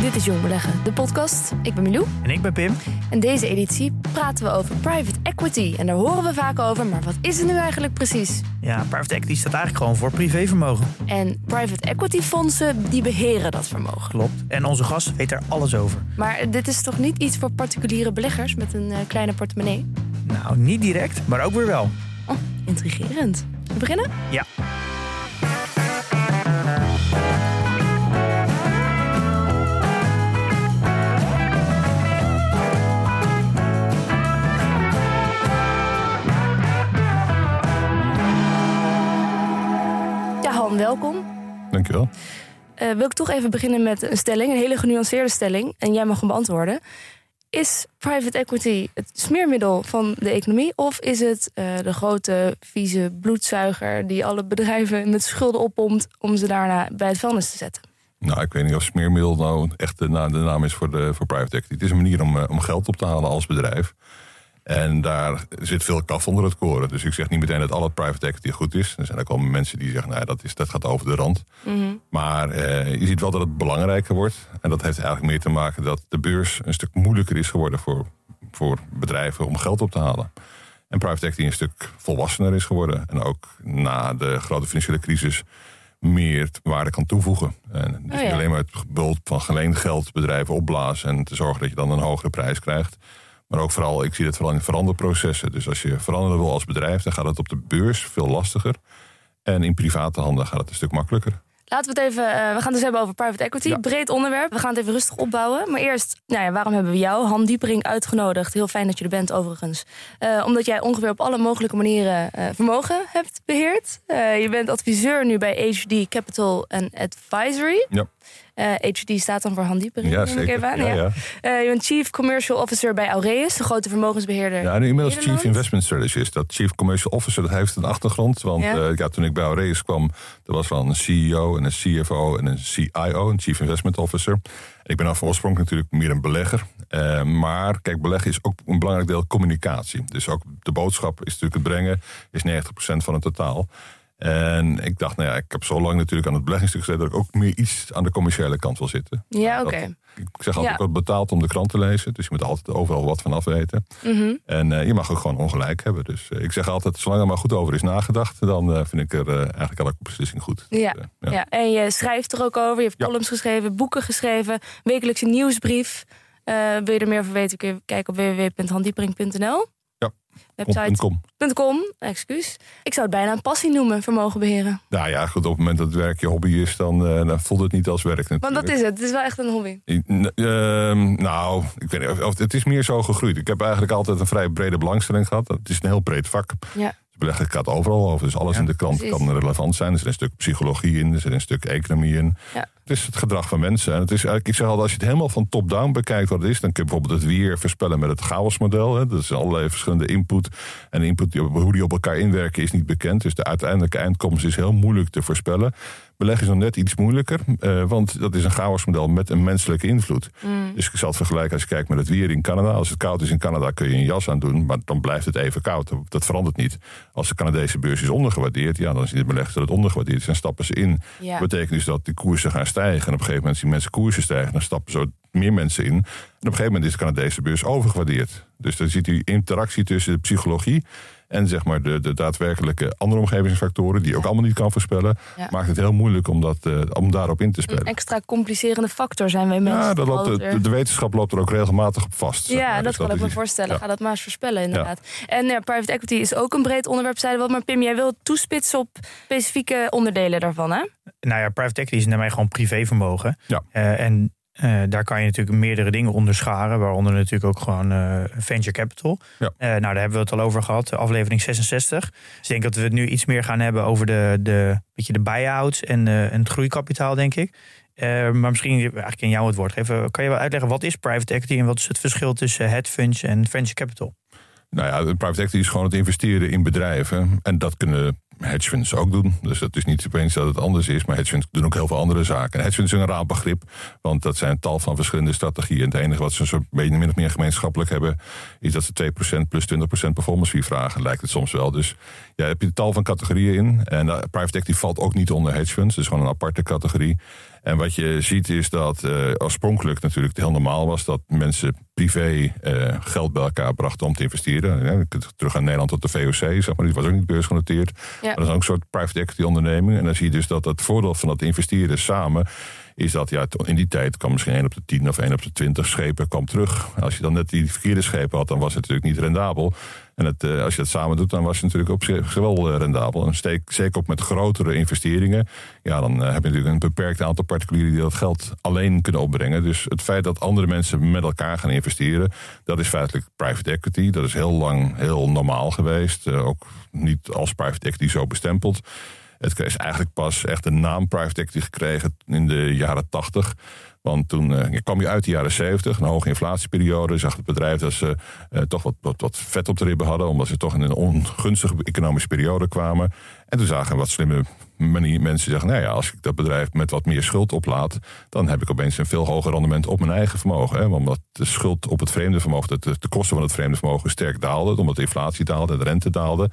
Dit is Jong Beleggen, de podcast. Ik ben Milou. En ik ben Pim. En deze editie praten we over private equity. En daar horen we vaak over, maar wat is het nu eigenlijk precies? Ja, private equity staat eigenlijk gewoon voor privévermogen. En private equity fondsen, die beheren dat vermogen. Klopt. En onze gast weet er alles over. Maar dit is toch niet iets voor particuliere beleggers met een uh, kleine portemonnee? Nou, niet direct, maar ook weer wel. Oh, intrigerend. We beginnen? Ja. Welkom. Dankjewel. Uh, wil ik toch even beginnen met een stelling, een hele genuanceerde stelling. En jij mag hem beantwoorden. Is private equity het smeermiddel van de economie? Of is het uh, de grote, vieze bloedzuiger die alle bedrijven met schulden oppompt om ze daarna bij het vuilnis te zetten? Nou, ik weet niet of smeermiddel nou echt de, naam is voor, de, voor private equity. Het is een manier om, uh, om geld op te halen als bedrijf. En daar zit veel kaf onder het koren. Dus ik zeg niet meteen dat al het private equity goed is. Er zijn ook wel mensen die zeggen, nou, dat, is, dat gaat over de rand. Mm Maar eh, je ziet wel dat het belangrijker wordt. En dat heeft eigenlijk meer te maken dat de beurs een stuk moeilijker is geworden voor, voor bedrijven om geld op te halen. En private equity een stuk volwassener is geworden. En ook na de grote financiële crisis meer waarde kan toevoegen. En dus oh ja. niet alleen maar het bult van geleend geld bedrijven opblazen en te zorgen dat je dan een hogere prijs krijgt. Maar ook vooral, ik zie het vooral in veranderprocessen. Dus als je veranderen wil als bedrijf, dan gaat het op de beurs veel lastiger. En in private handen gaat het een stuk makkelijker. Laten we het even, uh, we gaan het dus hebben over private equity. Ja. Breed onderwerp. We gaan het even rustig opbouwen. Maar eerst, nou ja, waarom hebben we jou, Han Diepering, uitgenodigd? Heel fijn dat je er bent, overigens. Uh, omdat jij ongeveer op alle mogelijke manieren uh, vermogen hebt beheerd. je bent adviseur nu bij HD Capital and Advisory. Ja. Uh, HD staat dan voor Han Diepering. Ja, zeker. aan. Ja, ja. Uh, je bent Chief Commercial Officer bij Aureus, de grote vermogensbeheerder. Ja, en inmiddels Nederland. Chief Investment Strategist. Dat Chief Commercial Officer, dat heeft een achtergrond. Want Ja. ja, toen ik bij Aureus kwam, er was wel een CEO en een CFO en een CIO, een Chief Investment Officer. Ik ben van oorsprong natuurlijk meer een belegger. Uh, maar kijk, beleggen is ook een belangrijk deel communicatie. Dus ook de boodschap is natuurlijk het brengen, is 90% van het totaal. En ik dacht, nou ja, ik heb zo lang natuurlijk aan het beleggingsstuk gezeten... dat ik ook meer iets aan de commerciële kant wil zitten. Ja, Dat- oké. Ik zeg altijd, Ja. ik word betaald om de krant te lezen. Dus je moet altijd overal wat van afweten. Mhm. En eh, je mag ook gewoon ongelijk hebben. Dus eh, ik zeg altijd, zolang er maar goed over is nagedacht... dan eh, vind ik er eigenlijk elke beslissing goed. Ja, Dus, ja. ja. en je schrijft er ook over. Je hebt columns geschreven, boeken geschreven, wekelijkse nieuwsbrief. Wil je er meer over weten, kun je kijken op www.handiepering.nl. Ja. Website Kom, kom. .com, excuus. Ik zou het bijna een passie noemen, vermogen beheren. Nou ja, goed, op het moment dat het werk je hobby is... dan, eh, dan voelt het niet als werk natuurlijk. Want dat is het. Het is wel echt een hobby. Ehm, nou, ik weet niet, of, of- het is meer zo gegroeid. Ik heb eigenlijk altijd een vrij brede belangstelling gehad. Het is een heel breed vak. Ja. Beleggen gaat overal over. Dus alles Ja, in de krant precies. kan relevant zijn. Er zit een stuk psychologie in, er zit een stuk economie in. Ja. Het is het gedrag van mensen. En het is eigenlijk, ik zeg altijd, als je het helemaal van top-down bekijkt wat het is, dan kun je bijvoorbeeld het weer voorspellen met het chaosmodel. Hè. Dat is allerlei verschillende input. En input, hoe die op elkaar inwerken, is niet bekend. Dus de uiteindelijke eindkomst is heel moeilijk te voorspellen. Beleggen is nog net iets moeilijker, eh, want dat is een chaosmodel met een menselijke invloed. Mm. Dus ik zal het vergelijken als je kijkt met het weer in Canada. Als het koud is in Canada kun je een jas aan doen, maar dan blijft het even koud. Dat- verandert niet. Als de Canadese beurs is ondergewaardeerd, ja, dan zien de beleggers dat het ondergewaardeerd is en stappen ze in. Ja. Dat betekent dus dat die koersen gaan stijgen. En op een gegeven moment zien mensen koersen stijgen, dan stappen zo meer mensen in. En op een gegeven moment is de Canadese beurs overgewaardeerd. Dus dan ziet u interactie tussen de psychologie en zeg maar de, de daadwerkelijke andere omgevingsfactoren, die je ook allemaal niet kan voorspellen, Ja. maakt het heel moeilijk om, dat, eh, om daarop in te Een spelen. extra complicerende factor zijn wij mensen. Ja, dat loopt, de, wetenschap loopt er ook regelmatig op vast. zeg Ja, maar. dat Dus kan ik me voorstellen. ja. Ga dat maar eens voorspellen, inderdaad. En ja, private equity is ook een breed onderwerp, zeiden we. Maar Pim, jij wil toespitsen op specifieke onderdelen daarvan, hè? Nou ja, private equity is daarmee gewoon privévermogen. Ja. Eh, en eh, daar kan je natuurlijk meerdere dingen onder scharen. Waaronder natuurlijk ook gewoon eh, venture capital. Ja. Eh, nou, daar hebben we het al over gehad, aflevering 66. Dus ik denk dat we het nu iets meer gaan hebben over de, de, beetje de buy-outs en, en het groeikapitaal, denk ik. Maar misschien eigenlijk in jou het woord geven. Kan je wel uitleggen wat is private equity en wat is het verschil tussen hedge funds en venture capital? Nou ja, private equity is gewoon het investeren in bedrijven. En dat kunnen hedge funds ook doen. Dus dat is niet opeens dat het anders is. Maar hedge funds doen ook heel veel andere zaken. En hedge funds is een raar begrip. Want dat zijn een tal van verschillende strategieën. En het enige wat ze zo beetje min of meer gemeenschappelijk hebben... is dat ze 2% plus 20% performance fee vragen. Lijkt het soms wel. Dus ja, heb je een tal van categorieën in. En uh, private equity valt ook niet onder hedge funds. Het is gewoon een aparte categorie. En wat je ziet is dat uh, oorspronkelijk natuurlijk heel normaal was dat mensen privé uh, geld bij elkaar brachten om te investeren. Ja, terug aan Nederland tot de VOC, zeg maar, die was ook niet beursgenoteerd. Ja. dat is ook een soort private equity onderneming. En dan zie je dus dat het voordeel van dat investeren samen is dat ja, in die tijd kwam misschien 1 op de 10 of 1 op de 20 schepen kwam terug. Als je dan net die verkeerde schepen had, dan was het natuurlijk niet rendabel. En het, uh, als je dat samen doet, dan was het natuurlijk op zich wel uh, rendabel. En zeker ook met grotere investeringen. Ja, dan uh, heb je natuurlijk een beperkt aantal particulieren die dat geld alleen kunnen opbrengen. Dus het feit dat andere mensen met elkaar gaan investeren, dat is feitelijk private equity. Dat is heel lang heel normaal geweest. ook niet als private equity zo bestempeld. Het is eigenlijk pas echt de naam private equity gekregen in de jaren 80. Want toen uh, kwam je uit de jaren 70, een hoge inflatieperiode. Zag het bedrijf dat ze uh, toch wat, wat vet op de ribben hadden. Omdat ze toch in een ongunstige economische periode kwamen. En toen zagen wat slimme mensen zeggen: Nou ja, als ik dat bedrijf met wat meer schuld oplaat. dan heb ik opeens een veel hoger rendement op mijn eigen vermogen. Hè? Omdat de schuld op het vreemde vermogen, de, de kosten van het vreemde vermogen sterk daalden. Omdat de inflatie daalde de rente daalde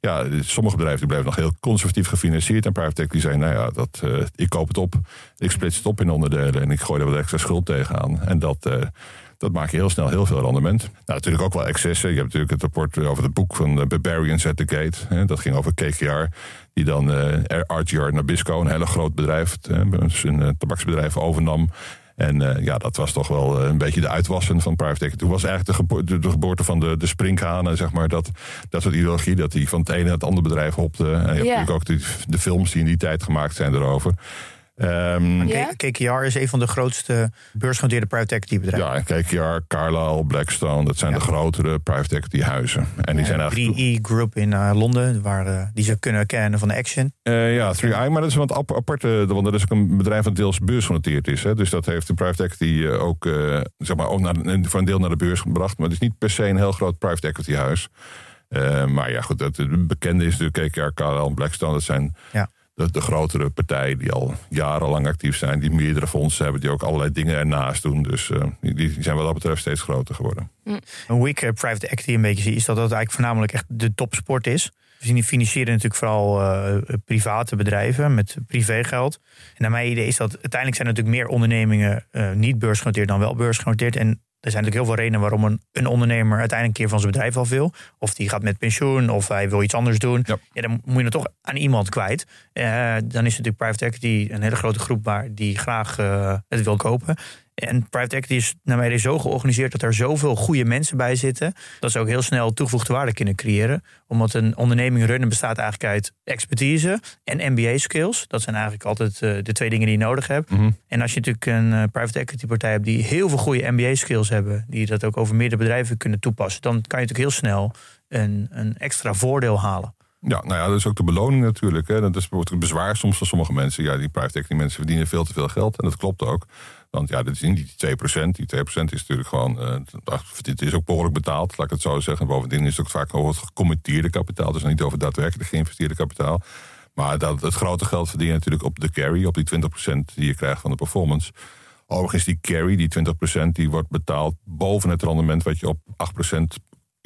ja, sommige bedrijven blijven nog heel conservatief gefinancierd. En private equity zijn, nou ja, dat, uh, ik koop het op. Ik splits het op in onderdelen en ik gooi er wat extra schuld tegenaan. En dat, uh, dat maakt je heel snel heel veel rendement. Nou, natuurlijk ook wel excessen. Je hebt natuurlijk het rapport over het boek van uh, Barbarians at the Gate. Hè, dat ging over KKR. Die dan uh, RGR Nabisco, een hele groot bedrijf, een tabaksbedrijf overnam. En uh, ja, dat was toch wel een beetje de uitwassen van private equity. Toen was eigenlijk de, gebo de, geboorte van de, de sprinkhanen, zeg maar. Dat, dat soort ideologie, dat die van het ene naar het andere bedrijf hopte. En je hebt natuurlijk ook de, de films die in die tijd gemaakt zijn erover. Um, ja? KKR is een van de grootste beursgenoteerde private equity bedrijven. Ja, KKR, Carlyle, Blackstone, dat zijn de grotere private equity huizen. En die zijn eigenlijk... 3E Group in uh, Londen, waar, uh, die ze kunnen kennen van de Action. Uh, ja, 3i, maar dat is wat aparte, want dat is ook een bedrijf dat deels beursgenoteerd is. Hè. Dus dat heeft de private equity ook, zeg maar, ook naar, voor een deel naar de beurs gebracht. Maar het is niet per se een heel groot private equity huis. maar ja, goed, het bekende is natuurlijk KKR, Carlyle en Blackstone. Dat zijn ja de, de, grotere partijen die al jarenlang actief zijn, die meerdere fondsen hebben, die ook allerlei dingen ernaast doen. Dus uh, die, zijn wat dat betreft steeds groter geworden. Mm. Hoe ik uh, private equity een beetje zie, is dat dat eigenlijk voornamelijk echt de topsport is. Zien die financieren natuurlijk vooral uh, private bedrijven met privégeld. En naar mijn idee is dat uiteindelijk zijn natuurlijk meer ondernemingen niet beursgenoteerd dan wel beursgenoteerd. En er zijn natuurlijk heel veel redenen waarom een, een ondernemer uiteindelijk een keer van zijn bedrijf af wil. Of die gaat met pensioen, of hij wil iets anders doen. Ja. dan moet je het toch aan iemand kwijt. Uh, dan is natuurlijk private equity een hele grote groep waar die graag uh, het wil kopen. En private equity is naar mij zo georganiseerd dat er zoveel goede mensen bij zitten. Dat ze ook heel snel toegevoegde waarde kunnen creëren. Omdat een onderneming runnen bestaat eigenlijk uit expertise en MBA skills. Dat zijn eigenlijk altijd uh, de twee dingen die je nodig hebt. Mm -hmm. En als je natuurlijk een uh, private equity partij hebt die heel veel goede MBA skills hebben. Die dat ook over meerdere bedrijven kunnen toepassen. Dan kan je natuurlijk heel snel een, een extra voordeel halen. Ja, nou ja, dat is ook de beloning natuurlijk. Hè. Dat is bijvoorbeeld een bezwaar soms van sommige mensen. Ja, die private equity mensen verdienen veel te veel geld. En dat klopt ook. Want ja, dit is niet die 2%. Die 2% is natuurlijk gewoon. Uh, dit is ook behoorlijk betaald, laat ik het zo zeggen. Bovendien is het ook vaak over het gecommitteerde kapitaal. Dus niet over daadwerkelijk geïnvesteerde kapitaal. Maar dat, het grote geld verdien je natuurlijk op de carry, op die 20% die je krijgt van de performance. Overigens, die carry, die 20%, die wordt betaald boven het rendement wat je op 8%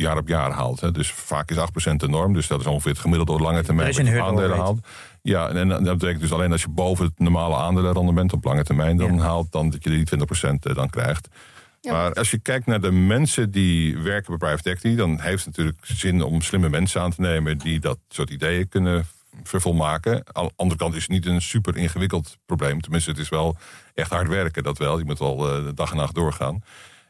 jaar op jaar haalt. Hè. Dus vaak is 8% de norm. Dus dat is ongeveer het gemiddelde lange termijn wat je aandelen haalt. Ja, en dat betekent dus alleen als je boven het normale aandelenrendement op lange termijn dan haalt, dan dat je die 20% eh, dan krijgt. Maar als je kijkt naar de mensen die werken bij private equity, dan heeft het natuurlijk zin om slimme mensen aan te nemen die dat soort ideeën kunnen vervolmaken. Aan de andere kant is het niet een super ingewikkeld probleem. Tenminste, het is wel echt hard werken, dat wel. Je moet wel uh, dag en nacht doorgaan.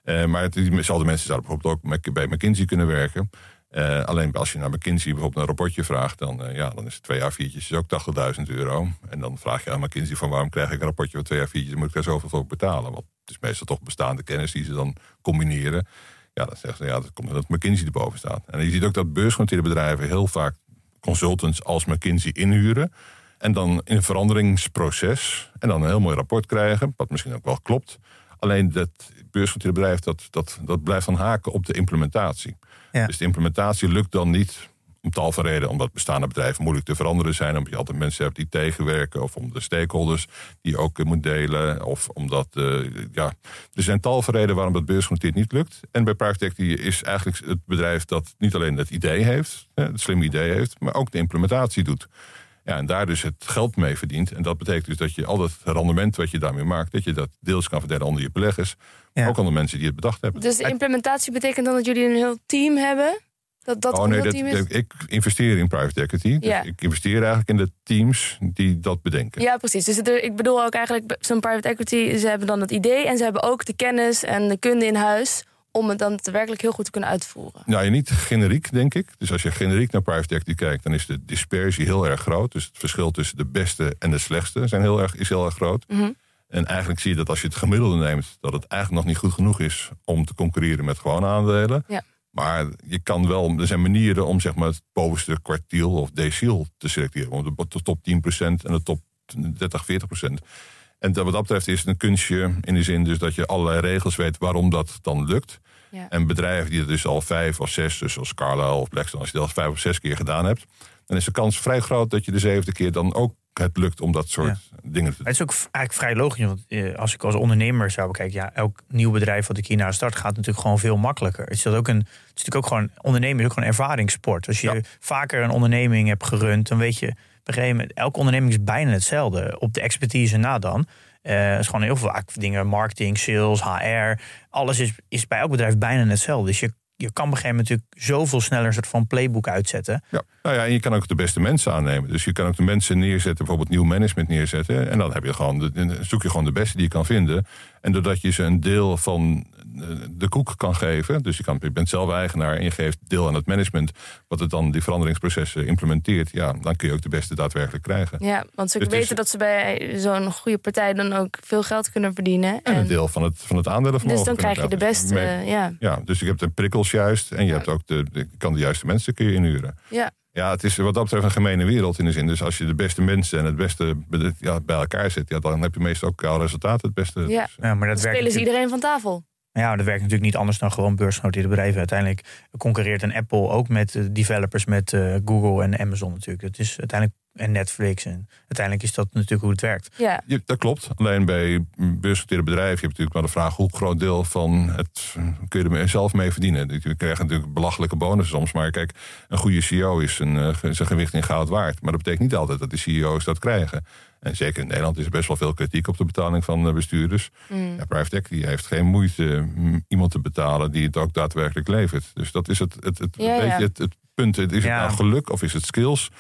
Uh, maar diezelfde mensen zouden bijvoorbeeld ook bij McKinsey kunnen werken. Uh, alleen als je naar McKinsey bijvoorbeeld een rapportje vraagt, dan, uh, ja, dan is twee a viertjes ook 80.000 euro. En dan vraag je aan McKinsey van waarom krijg ik een rapportje van twee a viertjes, moet ik daar zoveel voor betalen? Want het is meestal toch bestaande kennis die ze dan combineren. Ja, dan zeggen ze, ja, dat komt omdat McKinsey erboven staat. En je ziet ook dat beursgenoteerde bedrijven heel vaak consultants als McKinsey inhuren. En dan in een veranderingsproces. En dan een heel mooi rapport krijgen, wat misschien ook wel klopt. Alleen dat beursgenoteerde bedrijf, dat, dat, dat blijft dan haken op de implementatie. Ja. Dus de implementatie lukt dan niet om tal van redenen. Omdat bestaande bedrijven moeilijk te veranderen zijn. Omdat je altijd mensen hebt die tegenwerken. Of om de stakeholders die je ook eh, moet delen. Of omdat, eh, ja, er zijn tal van redenen waarom dat beursgenoteerd niet lukt. En bij Private Equity is eigenlijk het bedrijf dat niet alleen het idee heeft, het slimme idee heeft, maar ook de implementatie doet. Ja, en daar dus het geld mee verdient. En dat betekent dus dat je al het rendement wat je daarmee maakt, dat je dat deels kan verdelen onder je beleggers. Ja. Ook onder mensen die het bedacht hebben. Dus de implementatie betekent dan dat jullie een heel team hebben? Dat dat Oh nee, dat, team is? ik investeer in private equity. Dus Ja. ik investeer eigenlijk in de teams die dat bedenken. Ja, precies. Dus er- ik bedoel ook eigenlijk zo'n private equity. Ze hebben dan het idee en ze hebben ook de kennis en de kunde in huis om het dan werkelijk heel goed te kunnen uitvoeren. Nou, niet generiek, denk ik. Dus als je generiek naar private equity kijkt, dan is de dispersie heel erg groot. Dus het verschil tussen de beste en de slechtste zijn heel erg, is heel erg groot. Mhm. En eigenlijk zie je dat als je het gemiddelde neemt, dat het eigenlijk nog niet goed genoeg is om te concurreren met gewone aandelen. Ja. Maar je kan wel, er zijn manieren om zeg maar, het bovenste kwartiel of deciel te selecteren. Om de de top 10% en de top 30, 40%. En dat- wat dat betreft is het een kunstje in de zin dus dat je allerlei regels weet waarom dat dan lukt. Ja. En bedrijven die het dus al vijf of zes, dus zoals Carlyle of Blackstone, als je dat al vijf of zes keer gedaan hebt, dan is de kans vrij groot dat je de zevende keer dan ook het lukt om dat soort dingen te doen. Het is ook eigenlijk vrij logisch. Want eh, als ik als ondernemer zou bekijken, ja, elk nieuw bedrijf wat ik hier naar start gaat natuurlijk gewoon veel makkelijker. Het is, dat ook een, het is natuurlijk ook gewoon, ondernemen is ook gewoon een ervaringssport. Als je Ja. vaker een onderneming hebt gerund, dan weet je, een gegeven moment, elke onderneming is bijna hetzelfde. Op de expertise na dan. Eh is gewoon heel vaak dingen, marketing, sales, HR. Alles is, is bij elk bedrijf bijna hetzelfde. Dus je, je kan op een gegeven moment natuurlijk zoveel sneller een soort van playbook uitzetten. Ja. Nou ja, en je kan ook de beste mensen aannemen. Dus je kan ook de mensen neerzetten, bijvoorbeeld nieuw management neerzetten. En dan heb je gewoon zoek je gewoon de beste die je kan vinden. En doordat je ze een deel van de koek kan geven. Dus je, kan, je bent zelf eigenaar en je geeft deel aan het management. Wat het dan die veranderingsprocessen implementeert. Ja, dan kun je ook de beste daadwerkelijk krijgen. Ja, want ze Dus is- weten dat ze bij zo'n goede partij dan ook veel geld kunnen verdienen. En een deel van het, van het aandelenvermogen. dus dan krijg je de beste. Mee- ja. Ja, dus je hebt de prikkels juist. En je hebt ook de, kan de juiste mensen kun je inhuren. Ja. Ja, het is wat dat betreft een gemene wereld in de zin. Dus als je de beste mensen en het beste be- ja, bij elkaar zet, ja, dan heb je meestal ook al resultaat het beste. Ja. Dus, Ja, maar Dan dat werkt spelen ze natuurlijk- iedereen van tafel. Ja, maar dat werkt natuurlijk niet anders dan gewoon beursgenoteerde bedrijven. Uiteindelijk concurreert een Apple ook met eh, developers, met eh, Google en Amazon natuurlijk. Dat is uiteindelijk en Netflix. En uiteindelijk is dat natuurlijk hoe het werkt. Ja. dat klopt. Alleen bij beursgenoteerde bedrijven heb je natuurlijk wel de vraag hoe groot deel van het kun je er zelf mee verdienen. Je krijgt natuurlijk belachelijke bonussen soms. Maar kijk, een goede CEO is een, eh, zijn gewicht in goud waard. Maar dat betekent niet altijd dat de CEO's dat krijgen. En zeker in Nederland is er best wel veel kritiek op de betaling van eh, bestuurders. Mm. Ja, private equity heeft geen moeite iemand te betalen die het ook daadwerkelijk levert. Dus dat is het, het, het, Ja, ja. het, het punt. Is het nou geluk of is het skills?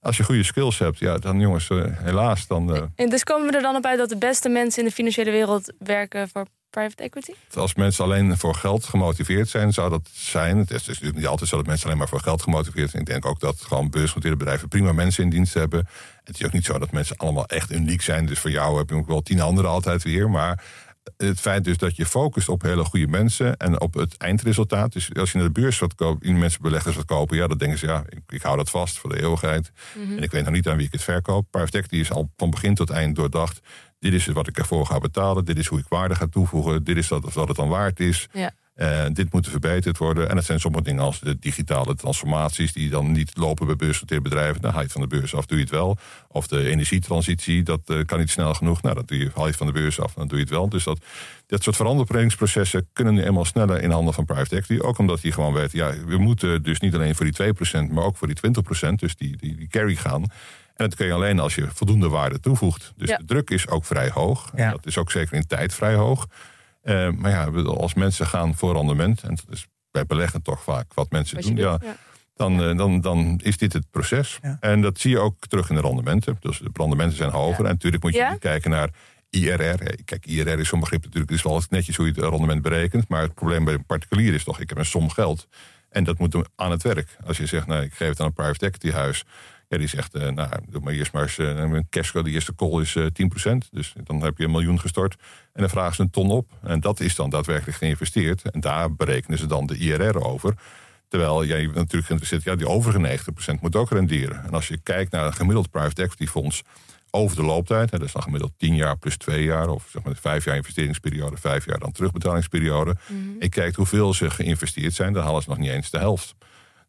Als je goede skills hebt, ja, dan jongens, eh, helaas, dan eh, En dus komen we er dan op uit dat de beste mensen in de financiële wereld werken voor private equity? als mensen alleen voor geld gemotiveerd zijn, zou dat zijn. Het is, het is natuurlijk niet altijd zo dat mensen alleen maar voor geld gemotiveerd zijn. Ik denk ook dat gewoon beursgenoteerde bedrijven prima mensen in dienst hebben. Het is ook niet zo dat mensen allemaal echt uniek zijn. Dus voor jou heb je ook wel tien anderen altijd weer. Maar het feit dus dat je focust op hele goede mensen en op het eindresultaat. Dus als je naar de beurs wat koopt, in mensen beleggers wat kopen, ja, dan denken ze, ja, ik, ik hou dat vast voor de eeuwigheid. En ik weet nog niet aan wie ik het verkoop. Private equity is al van begin tot eind doordacht. Dit is wat ik ervoor ga betalen. Dit is hoe ik waarde ga toevoegen. Dit is wat, wat het dan waard is. Ja. Eh, dit moet verbeterd worden. En dat zijn sommige dingen als de digitale transformaties... die dan niet lopen bij beursgenoteerde bedrijven. Dan haal je het van de beurs af, doe je het wel. Of de energietransitie, dat eh, kan niet snel genoeg. Nou, dat doe je, haal je het van de beurs af, dan doe je het wel. Dus dat, dat soort veranderingsprocessen kunnen nu eenmaal sneller in handen van private equity. Ook omdat die gewoon weten, ja, we moeten dus niet alleen voor die 2%... maar ook voor die 20%, dus die, die, die carry gaan... En dat kun je alleen als je voldoende waarde toevoegt. Dus Ja. de druk is ook vrij hoog. Ja. Dat is ook zeker in tijd vrij hoog. Eh, maar ja, als mensen gaan voor rendement, en dat is bij beleggen toch vaak wat mensen Wat doen, doet, ja, ja. Dan, eh, dan, dan is dit het proces. Ja. En dat zie je ook terug in de rendementen. Dus de rendementen zijn hoger. En natuurlijk moet je kijken naar IRR. Kijk, IRR is zo'n begrip natuurlijk. Het is wel netjes hoe je het rendement berekent. Maar het probleem bij een particulier is toch, ik heb een som geld. En dat moet aan het werk. Als je zegt, nou, ik geef het aan een private equity huis. Ja, die zegt, eh, nou, doe maar eerst maar eens eh, een cashco. De eerste call is eh 10%. Dus dan heb je een miljoen gestort. En dan vragen ze een ton op. En dat is dan daadwerkelijk geïnvesteerd. En daar berekenen ze dan de IRR over. Terwijl jij natuurlijk geïnteresseerd, ja, die overige 90% moet ook renderen. En als je kijkt naar een gemiddeld private equity fonds over de looptijd, hè, dat is dan gemiddeld 10 jaar plus 2 jaar, of zeg maar 5 jaar investeringsperiode, 5 jaar dan terugbetalingsperiode. En kijkt hoeveel ze geïnvesteerd zijn, dan halen ze nog niet eens de helft.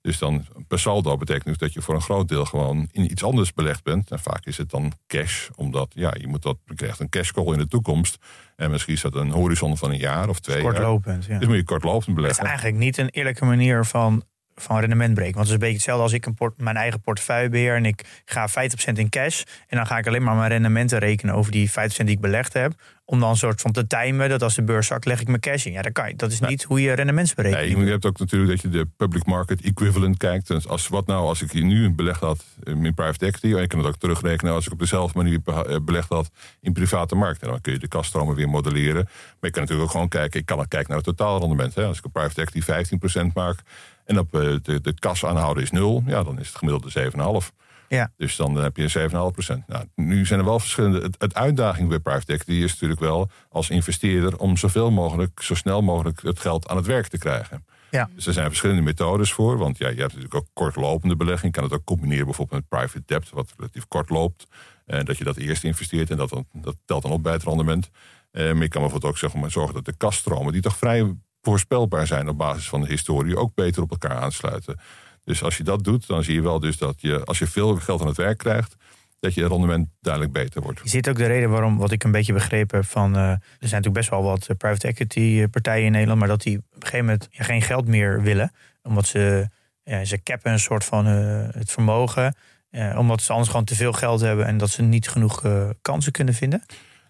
Dus dan per saldo betekent dus dat je voor een groot deel gewoon in iets anders belegd bent. En vaak is het dan cash, omdat ja, je, moet dat, je krijgt een cash call in de toekomst. En misschien is dat een horizon van een jaar of twee jaar. Kortlopend, ja. Dus moet je kortlopend Het is beleggen. eigenlijk niet een eerlijke manier van, van rendement breken. Want het is een beetje hetzelfde als ik een port, mijn eigen portefeuille beheer... en ik ga 50% in cash. En dan ga ik alleen maar mijn rendementen rekenen over die 50% die ik belegd heb. Om dan een soort van te timen dat als de beurs zakt, leg ik mijn cash in. Ja, dat kan je. Dat is niet hoe je rendementsberekening Nee, je, hebt ook natuurlijk dat je de public market equivalent kijkt. Dus als, wat nou als ik hier nu belegd had in private equity... en je kan het ook terugrekenen als ik op dezelfde manier eh, belegd had in private markt. En dan kun je de kaststromen weer modelleren. Maar je kan natuurlijk ook gewoon kijken, ik kan ook kijken naar het totaalrendement. Hè. Als ik op private equity 15% maak en op eh, de, de kas aanhouden is 0... ja, dan is het gemiddelde 7,5%. Ja. Dus dan heb je 7,5%. Nou, nu zijn er wel verschillende. Het, het uitdaging bij private equity is natuurlijk wel als investeerder om zoveel mogelijk, zo snel mogelijk het geld aan het werk te krijgen. Ja. Dus er zijn verschillende methodes voor. Want ja, je hebt natuurlijk ook kortlopende belegging. Je kan het ook combineren bijvoorbeeld met private debt, wat relatief kort loopt. En dat je dat eerst investeert en dat, dan, dat telt dan op bij het rendement. Eh, maar je kan bijvoorbeeld ook zeg maar, zorgen dat de kaststromen, die toch vrij voorspelbaar zijn op basis van de historie, ook beter op elkaar aansluiten. Dus als je dat doet, dan zie je wel dus dat je, als je veel geld aan het werk krijgt, dat je rendement duidelijk beter wordt. Je ziet ook de reden waarom, wat ik een beetje begrepen heb van... eh, er zijn natuurlijk best wel wat eh, private equity eh, partijen in Nederland... maar dat die op een gegeven moment geen geld meer willen. Omdat ze, ja, ze cappen een soort van eh, het vermogen. eh, omdat ze anders gewoon te veel geld hebben... en dat ze niet genoeg eh, kansen kunnen vinden.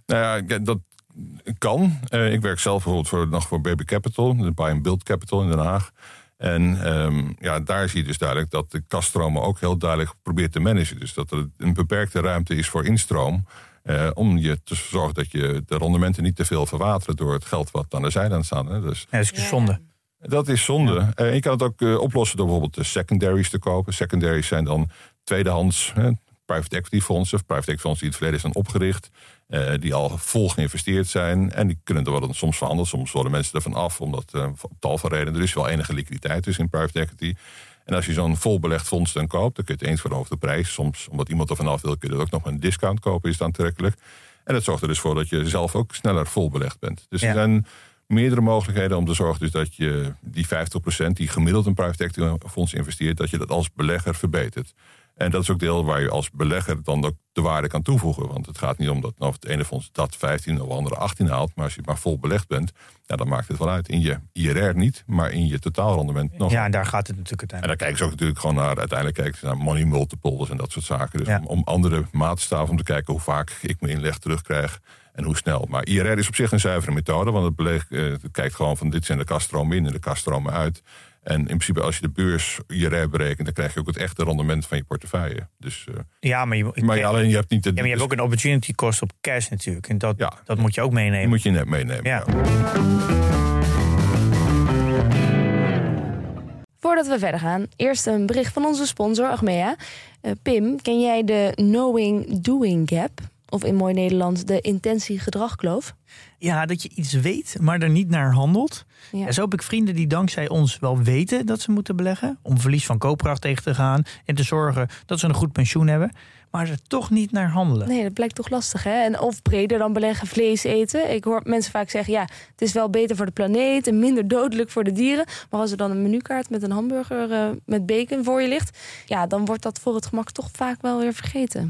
Nou ja, ja, dat kan. Eh, ik werk zelf bijvoorbeeld voor, nog voor Baby Capital, de Buy and Build Capital in Den Haag. En ehm, ja, daar zie je dus duidelijk dat de kaststromen ook heel duidelijk probeert te managen. Dus dat er een beperkte ruimte is voor instroom. eh, om je te zorgen dat je de rendementen niet te veel verwateren door het geld wat aan de zijde staat. Hè. Dus Ja, dat is zonde. dat is zonde. Eh, je kan het ook oplossen door bijvoorbeeld de secondaries te kopen. Secondaries zijn dan tweedehands hè, private equity fondsen. Of private equity fondsen die in het verleden zijn opgericht. Eh, die al vol geïnvesteerd zijn. En die kunnen er worden soms veranderd. Soms worden mensen ervan af. Omdat op tal van redenen. Er is wel enige liquiditeit dus in private equity. En als je zo'n vol belegd fonds dan koopt. Dan kun je het eens de prijs. Soms omdat iemand er vanaf wil. Kun je het ook nog een discount kopen. Is het aantrekkelijk. En dat zorgt er dus voor dat je zelf ook sneller vol belegd bent. Dus Ja. er zijn meerdere mogelijkheden om te zorgen dus dat je die 50% die gemiddeld een private equity fonds investeert, dat je dat als belegger verbetert. En dat is ook deel waar je als belegger dan ook de waarde kan toevoegen. Want het gaat niet om dat nou, het ene fonds dat 15 of andere 18 haalt. Maar als je maar vol belegd bent, ja, dan maakt het wel uit. In je IRR niet, maar in je totaalrendement nog. Ja, en daar gaat het natuurlijk En uiteindelijk. dan kijken ze ook natuurlijk gewoon naar, uiteindelijk kijken ze naar money multiples en dat soort zaken. Dus Ja. om, om andere maatstaven om te kijken hoe vaak ik mijn inleg terugkrijg en hoe snel. Maar IRR is op zich een zuivere methode, want het, beleg, eh, het kijkt gewoon van dit zijn de kaststromen in en de kaststromen uit. En in principe als je de beurs IRR berekent, dan krijg je ook het echte rendement van je portefeuille. Dus, eh, Ja, maar je, maar je, alleen je hebt niet de... ja, maar je hebt ook een opportunity cost op cash natuurlijk. En dat, Ja. dat moet je ook die meenemen. moet je net meenemen. Ja. Voordat we verder gaan, eerst een bericht van onze sponsor Achmea. Eh, Pim, ken jij de knowing-doing gap? Of in mooi Nederlands de intentie-gedragkloof? Ja, dat je iets weet, maar er niet naar handelt. Ja. Ja, zo heb ik vrienden die dankzij ons wel weten dat ze moeten beleggen. Om verlies van koopkracht tegen te gaan. En te zorgen dat ze een goed pensioen hebben. Maar er toch niet naar handelen. Nee, dat blijkt toch lastig, hè? En of breder dan beleggen, vlees eten. Ik hoor mensen vaak zeggen, ja, het is wel beter voor de planeet... en minder dodelijk voor de dieren. Maar als er dan een menukaart met een hamburger eh, met bacon voor je ligt... ja, dan wordt dat voor het gemak toch vaak wel weer vergeten.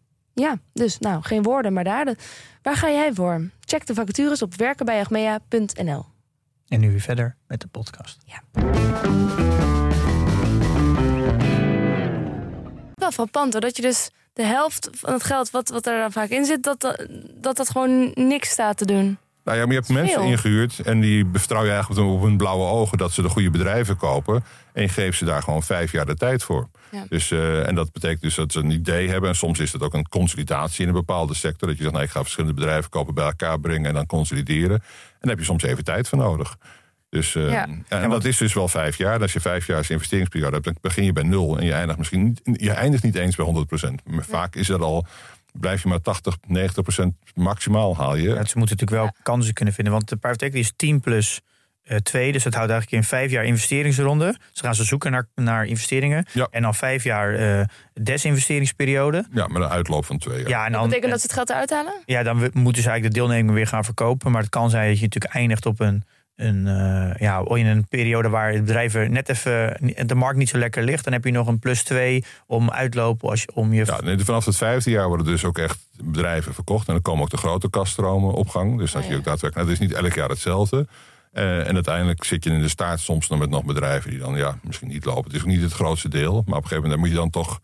Ja, dus nou, geen woorden, maar daden. Waar ga jij voor? Check de vacatures op werkenbijachmea.nl. En nu weer verder met de podcast. Wel frappant hoor, dat je dus de helft van het geld wat, wat er dan vaak in zit... dat, dat, dat gewoon niks staat te doen. Nou ja, maar je hebt Dat mensen veel. ingehuurd en die vertrouw je eigenlijk op hun- blauwe ogen dat ze de goede bedrijven kopen. En je geeft ze daar gewoon vijf jaar de tijd voor. Ja. Dus, eh, en dat betekent dus dat ze een idee hebben. En soms is dat ook een consolidatie in een bepaalde sector. Dat je zegt, nou, ik ga verschillende bedrijven kopen, bij elkaar brengen en dan consolideren. En daar heb je soms even tijd voor nodig. Dus, eh, Ja. en dat is dus wel vijf jaar. En als je vijf jaar investeringsperiode hebt, dan begin je bij nul. En je eindigt misschien niet, je eindigt niet eens bij 100%. Maar vaak is er al, blijf je maar 80, 90% maximaal haal je. Ja, ze moeten natuurlijk wel kansen kunnen vinden. Want de private equity is 10 plus eh 2. Dus dat houdt eigenlijk in vijf jaar investeringsronde. Ze gaan ze zoeken naar, naar investeringen. Ja. En dan vijf jaar eh desinvesteringsperiode. Ja, met een uitloop van twee jaar. Ja, en Dat dan, betekent dat ze het geld eruit halen? ja, dan moeten ze eigenlijk de deelnemingen weer gaan verkopen. Maar het kan zijn dat je natuurlijk eindigt op een, een, eh, ja, in een periode waar het bedrijf er net even de markt niet zo lekker ligt. Dan heb je nog een plus 2 om uitlopen als je, om je. Ja, nee, vanaf het vijfde jaar worden dus ook echt bedrijven verkocht. En dan komen ook de grote kaststromen op gang. Dus dat Oh, je ja. ook daadwerkelijk. Nou, het is niet elk jaar hetzelfde. Eh, en uiteindelijk zit je in de staart soms nog met nog bedrijven die dan ja, misschien niet lopen. Het is ook niet het grootste deel. Maar op een gegeven moment moet je dan toch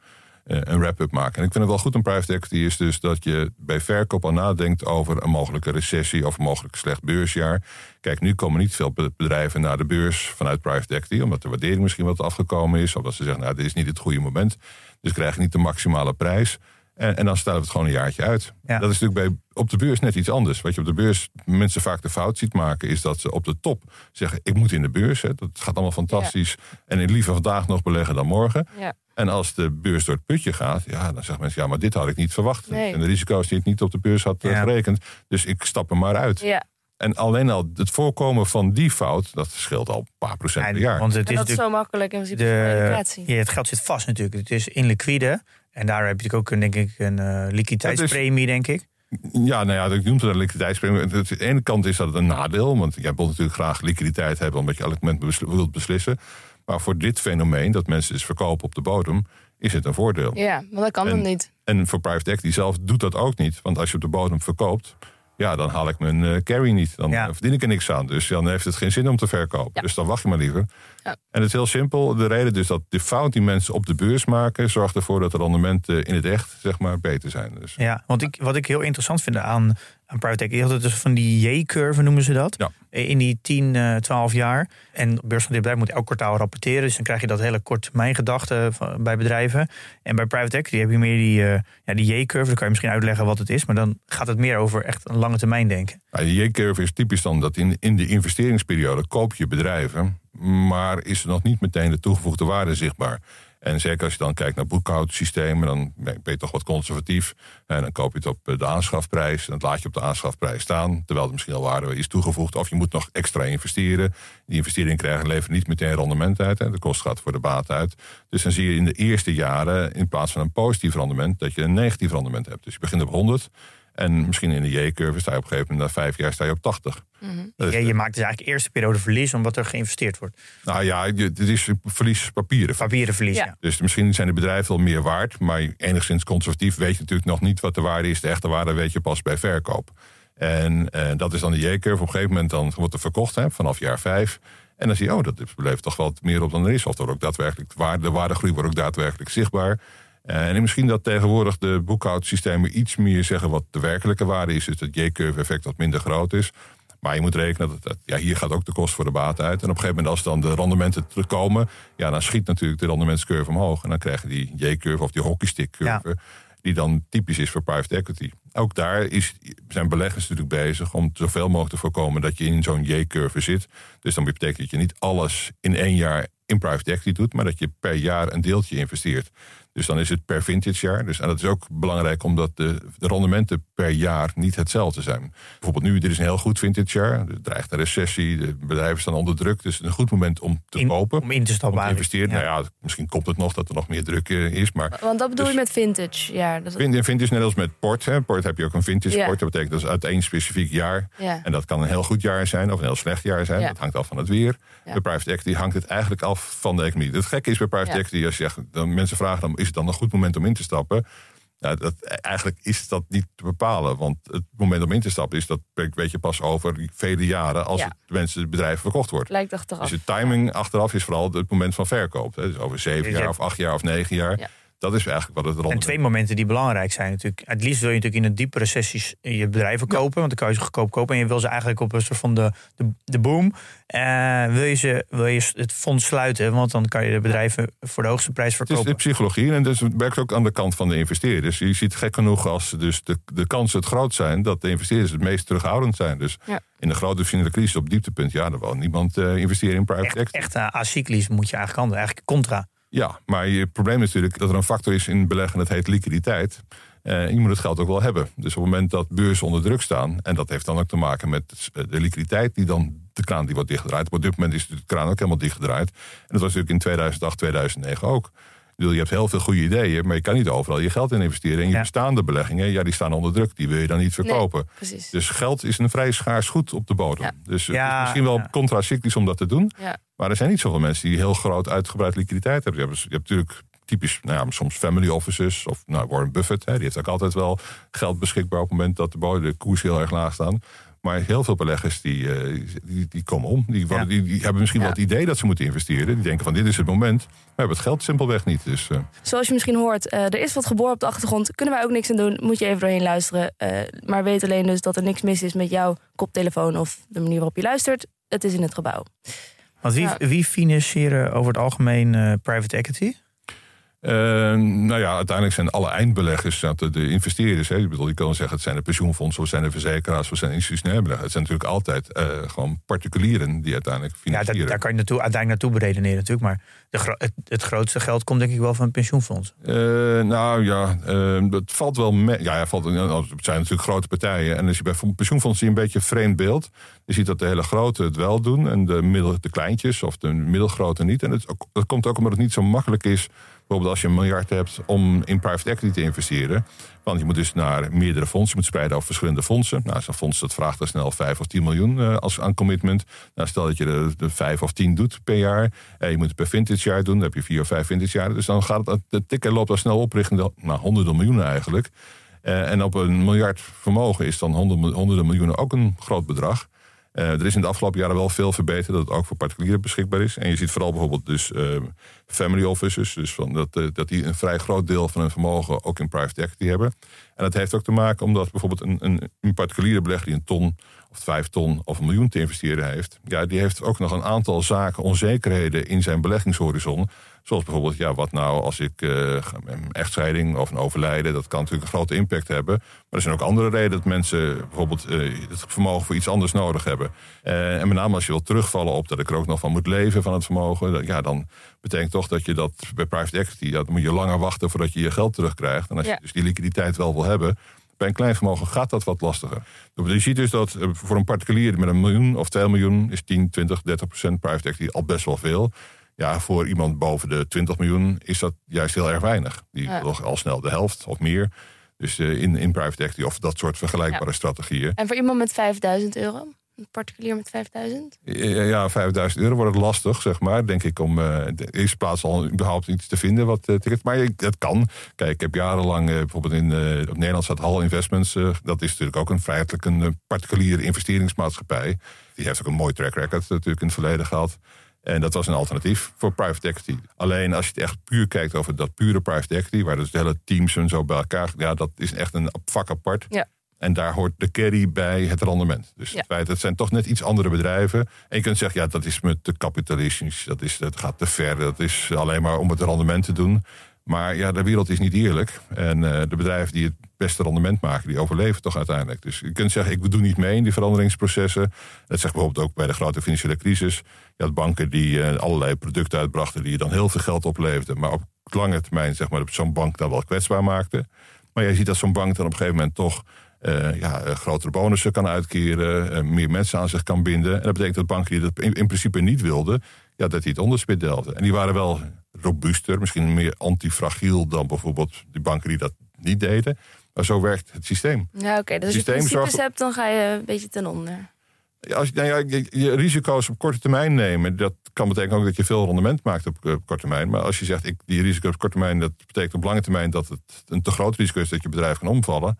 een wrap-up maken. En ik vind het wel goed aan private equity is dus dat je bij verkoop al nadenkt over een mogelijke recessie of een mogelijk slecht beursjaar. Kijk, nu komen niet veel be- bedrijven naar de beurs vanuit private equity, omdat de waardering misschien wat afgekomen is. Of dat ze zeggen, nou, dit is niet het goede moment. Dus krijg je niet de maximale prijs. En, en dan stellen we het gewoon een jaartje uit. Ja. Dat is natuurlijk bij, op de beurs net iets anders. Wat je op de beurs mensen vaak de fout ziet maken, is dat ze op de top zeggen: Ik moet in de beurs. Hè, dat gaat allemaal fantastisch. En ik liever vandaag nog beleggen dan morgen. Ja. En als de beurs door het putje gaat, ja, dan zeggen mensen: Ja, maar dit had ik niet verwacht. Nee. En de risico's die ik niet op de beurs had eh, Ja. gerekend. Dus ik stap er maar uit. Ja, En alleen al het voorkomen van die fout, dat scheelt al een paar procent Ja, per jaar. Want het en is dat is zo makkelijk in principe de, educatie. ja, het geld zit vast natuurlijk. Het is inliquide. En daar heb je natuurlijk ook een, denk ik, een eh, liquiditeitspremie, denk ik. Ja, nou ja, ik noemde dat liquiditeitspremie. Aan de ene kant is dat een nadeel, want jij wilt natuurlijk graag liquiditeit hebben, omdat je elk moment besl- wilt beslissen. Maar voor dit fenomeen, dat mensen dus verkopen op de bodem, is het een voordeel. Ja, maar dat kan En- dan niet. En voor private equity zelf doet dat ook niet. Want als je op de bodem verkoopt, ja, dan haal ik mijn eh, carry niet. Dan Ja. eh, verdien ik er niks aan. Dus dan heeft het geen zin om te verkopen. Ja. Dus dan wacht je maar liever. Ja. En het is heel simpel. De reden dus dat de fout die mensen op de beurs maken... zorgt ervoor dat de rendementen in het echt zeg maar, beter zijn. Dus, Ja, want ik, wat ik heel interessant vind aan, aan private equity... is dat het dus van die J-curve noemen ze dat. Ja. In die 10, eh 12 jaar. En beursgenoteerd bedrijf moet elk kwartaal rapporteren. Dus dan krijg je dat hele kort termijn gedachte van- bij bedrijven. En bij private equity heb je meer die, eh, ja, die J-curve. Dan kan je misschien uitleggen wat het is. Maar dan gaat het meer over echt een lange termijn denken. Nou, de J-curve is typisch dan dat in, in de investeringsperiode koop je bedrijven, maar is er nog niet meteen de toegevoegde waarde zichtbaar. En zeker als je dan kijkt naar boekhoudsystemen, dan ben je toch wat conservatief. En dan koop je het op eh, de aanschafprijs. En dat laat je op de aanschafprijs staan. Terwijl er misschien al waarde is toegevoegd. Of je moet nog extra investeren. Die investering krijgen levert niet meteen rendement uit. De kost gaat voor de baat uit. Dus dan zie je in de eerste jaren, in plaats van een positief rendement, dat je een negatief rendement hebt. Dus je begint op 100. En misschien in de J-curve sta je op een gegeven moment na vijf jaar sta je op 80. Ja, je maakt dus eigenlijk eerste periode verlies... omdat er geïnvesteerd wordt. nou ja, het is verlies papieren. Papieren verlies, Ja. ja. Dus misschien zijn de bedrijven wel meer waard. Maar enigszins conservatief weet je natuurlijk nog niet wat de waarde is. De echte waarde weet je pas bij verkoop. En eh, dat is dan de J-curve. Op een gegeven moment dan wordt er verkocht hè, vanaf jaar vijf. En dan zie je, oh, dat levert toch wel meer op dan er is. Of er ook daadwerkelijk de waarde, de waardegroei wordt ook daadwerkelijk zichtbaar. Eh, en misschien dat tegenwoordig de boekhoudsystemen iets meer zeggen wat de werkelijke waarde is. Dus dat J-curve effect wat minder groot is. Maar je moet rekenen dat, dat ja, hier gaat ook de kost voor de baat uit. En op een gegeven moment als dan de rendementen terugkomen... ja, dan schiet natuurlijk de rendementscurve omhoog. En dan krijg je die J-curve of die hockeystick-curve... die dan typisch is voor private equity. Ook daar is, zijn beleggers natuurlijk bezig om zoveel mogelijk te voorkomen... dat je in zo'n J-curve zit. Dus dan betekent dat je niet alles in één jaar in private equity doet... maar dat je per jaar een deeltje investeert. Dus dan is het per vintage jaar. Dus, en dat is ook belangrijk omdat de, de rendementen per jaar niet hetzelfde zijn. Bijvoorbeeld nu, dit is een heel goed vintage jaar. Er dreigt een recessie, de bedrijven staan onder druk. Dus het is een goed moment om te In- kopen. Om in te Om stappen te eigenlijk. investeren. Ja. Nou ja, misschien komt het nog dat er nog meer druk eh, is. Maar Want dat bedoel Dus- je met vintage. Ja, dat, vintage net als met port. Hè. Port heb je ook een vintage Ja. port. Dat betekent dat is uit één specifiek jaar. ja. En dat kan een heel goed jaar zijn of een heel slecht jaar zijn. Ja. Dat hangt af van het weer. Ja. Bij private equity hangt het eigenlijk af van de economie. Het gekke is bij private Ja. equity, als je zegt, dan mensen vragen dan, is het dan een goed moment om in te stappen? Nou, dat, eigenlijk is dat niet te bepalen. Want het moment om in te stappen is, dat weet je pas over vele jaren als Ja. het mensen het bedrijf verkocht wordt. lijkt achteraf. Dus de timing achteraf is vooral het moment van verkoop. hè. Dus over zeven jaar of acht jaar of negen jaar. Ja. Dat is eigenlijk wat het En rendement twee momenten die belangrijk zijn natuurlijk. Het liefst wil je natuurlijk in een diepe recessies je bedrijven kopen. Want dan kan je ze goedkoop kopen. En je wil ze eigenlijk op een soort van de, de, de boom. Eh, wil, je ze, wil je het fonds sluiten. Want dan kan je de bedrijven voor de hoogste prijs Het is de verkopen. psychologie en dus het werkt ook aan de kant van de investeerders. Je ziet gek genoeg als dus de, de kansen het groot zijn... dat de investeerders het meest terughoudend zijn. Dus Ja. in de grote financiële crisis op dieptepunt... ja, er wil niemand eh, investeren in private Echt, equity. echt eh, acyclisch moet je eigenlijk handelen. Eigenlijk contra. Ja, maar je probleem is natuurlijk dat er een factor is in beleggen... dat heet liquiditeit. Eh, je moet het geld ook wel hebben. Dus op het moment dat beurzen onder druk staan... en dat heeft dan ook te maken met eh, de liquiditeit... die dan de kraan die wordt dichtgedraaid. Op dit moment is de kraan ook helemaal dichtgedraaid. En dat was natuurlijk in 2008, 2009 ook. Bedoel, je hebt heel veel goede ideeën... maar je kan niet overal je geld in investeren. En je Ja. bestaande beleggingen, ja, die staan onder druk. Die wil je dan niet verkopen. Dus geld is een vrij schaars goed op de bodem. Ja. Dus het Ja, is misschien wel contracyclisch om dat te doen. Maar er zijn niet zoveel mensen die heel groot uitgebreid liquiditeit hebben. Je hebt, je hebt natuurlijk typisch, nou ja, soms family offices. Of nou, Warren Buffett, hè, die heeft ook altijd wel geld beschikbaar op het moment dat de, bodem, de koers heel erg laag staan. Maar heel veel beleggers die, eh, die, die komen om. Die, worden- die, die hebben misschien Ja. wel het idee dat ze moeten investeren. Die denken van dit is het moment. Maar hebben het geld simpelweg niet. Dus eh, Zoals je misschien hoort, eh, er is wat geboren op de achtergrond. Kunnen wij ook niks aan doen. Moet je even doorheen luisteren. Eh, maar weet alleen dus dat er niks mis is met jouw koptelefoon of de manier waarop je luistert. Het is in het gebouw. Want wie, Ja. wie financieren over het algemeen eh, private equity? Eh, nou ja, uiteindelijk zijn alle eindbeleggers, de, de investeerders, hè, ik bedoel, je kan zeggen het zijn de pensioenfondsen, of zijn de verzekeraars, of zijn de institutionele beleggers. Het zijn natuurlijk altijd eh, gewoon particulieren die uiteindelijk Ja, financieren. daar, daar kan je naartoe, uiteindelijk naartoe beredeneren natuurlijk. Maar de, gro- het, het grootste geld komt denk ik wel van een pensioenfonds. Eh, nou ja, eh, dat valt wel mee. Ja, ja, valt, nou, het zijn natuurlijk grote partijen. En als je bij pensioenfondsen zie je een beetje een vreemd beeld. Je ziet dat de hele grote het wel doen en de, middel, de kleintjes of de middelgrote niet. En het, dat komt ook omdat het niet zo makkelijk is. Bijvoorbeeld als je een miljard hebt om in private equity te investeren. Want je moet dus naar meerdere fondsen, je moet spreiden over verschillende fondsen. Nou, zo'n fonds dat vraagt dan snel 5 of 10 miljoen eh, als aan commitment. Nou, stel dat je de 5 of 10 doet per jaar. Eh, je moet het per vintage jaar doen, dan heb je 4 of 5 vintage jaren. Dus dan gaat het, de ticket loopt al snel op richting nou, honderden miljoenen eigenlijk. Eh, en op een miljard vermogen is dan honderd- honderden miljoenen ook een groot bedrag. Eh, er is in de afgelopen jaren wel veel verbeterd dat het ook voor particulieren beschikbaar is. En je ziet vooral bijvoorbeeld dus eh, family offices, dus van dat, eh, dat die een vrij groot deel van hun vermogen ook in private equity hebben. En dat heeft ook te maken omdat bijvoorbeeld een, een, een particuliere belegger die een ton of vijf ton of een miljoen te investeren heeft, ja, die heeft ook nog een aantal zaken, onzekerheden in zijn beleggingshorizon. Zoals bijvoorbeeld, ja, wat nou als ik eh, een echtscheiding of een overlijden, dat kan natuurlijk een grote impact hebben. Maar er zijn ook andere redenen dat mensen bijvoorbeeld eh, het vermogen voor iets anders nodig hebben. Eh, en met name als je wil terugvallen op dat ik er ook nog van moet leven van het vermogen, dat- ja, dan betekent toch dat je dat bij private equity, dan moet je langer wachten voordat je je geld terugkrijgt. En als Ja. je dus die liquiditeit wel wil hebben, bij een klein vermogen gaat dat wat lastiger. Je ziet dus dat eh, voor een particulier met een miljoen of 2 miljoen is 10, 20, 30 procent private equity al best wel veel. Ja, voor iemand boven de 20 miljoen is dat juist heel erg weinig. Die Ja. wil al snel de helft of meer. Dus eh, in, in private equity of dat soort vergelijkbare strategieën. En voor iemand met 5000 euro? Een particulier met 5000? Ja, Ja, 5000 euro wordt het lastig, zeg maar. Denk ik om eh, de eerste plaats al überhaupt iets te vinden wat eh, ticket. Maar het kan. Kijk, ik heb jarenlang eh, bijvoorbeeld in eh, op Nederland staat Hall Investments. eh, dat is natuurlijk ook een feitelijk een particuliere investeringsmaatschappij. Die heeft ook een mooi track record natuurlijk in het verleden gehad. En dat was een alternatief voor private equity. Alleen als je het echt puur kijkt over dat pure private equity, waar dus de hele teams en zo bij elkaar, ja, dat is echt een vak apart. Ja. En daar hoort de carry bij het rendement. Dus Ja. het feit, het zijn toch net iets andere bedrijven. En je kunt zeggen, ja, dat is me te kapitalistisch. Dat, is, dat gaat te ver. Dat is alleen maar om het rendement te doen. Maar ja, de wereld is niet eerlijk. En eh, de bedrijven die het beste rendement maken, die overleven toch uiteindelijk. Dus je kunt zeggen, ik doe niet mee in die veranderingsprocessen. Dat zegt bijvoorbeeld ook bij de grote financiële crisis. Je had banken die eh, allerlei producten uitbrachten die je dan heel veel geld opleverden. Maar op lange termijn, zeg maar, zo'n bank dan wel kwetsbaar maakte. Maar je ziet dat zo'n bank dan op een gegeven moment toch eh, ja, eh, grotere bonussen kan uitkeren, eh, meer mensen aan zich kan binden. En dat betekent dat banken die dat in, in principe niet wilden, ja, dat die het onderspit delden. En die waren wel robuuster, misschien meer antifragiel dan bijvoorbeeld die banken die dat niet deden. Maar zo werkt het systeem. Ja, oké. Dus als je Systeem principes zorgt- hebt, dan ga je een beetje ten onder. Ja, Als je, nou ja, je, je risico's op korte termijn nemen, dat kan betekenen ook dat je veel rendement maakt op, op korte termijn. Maar als je zegt, ik, die risico's op korte termijn, dat betekent op lange termijn dat het een te groot risico is dat je bedrijf kan omvallen.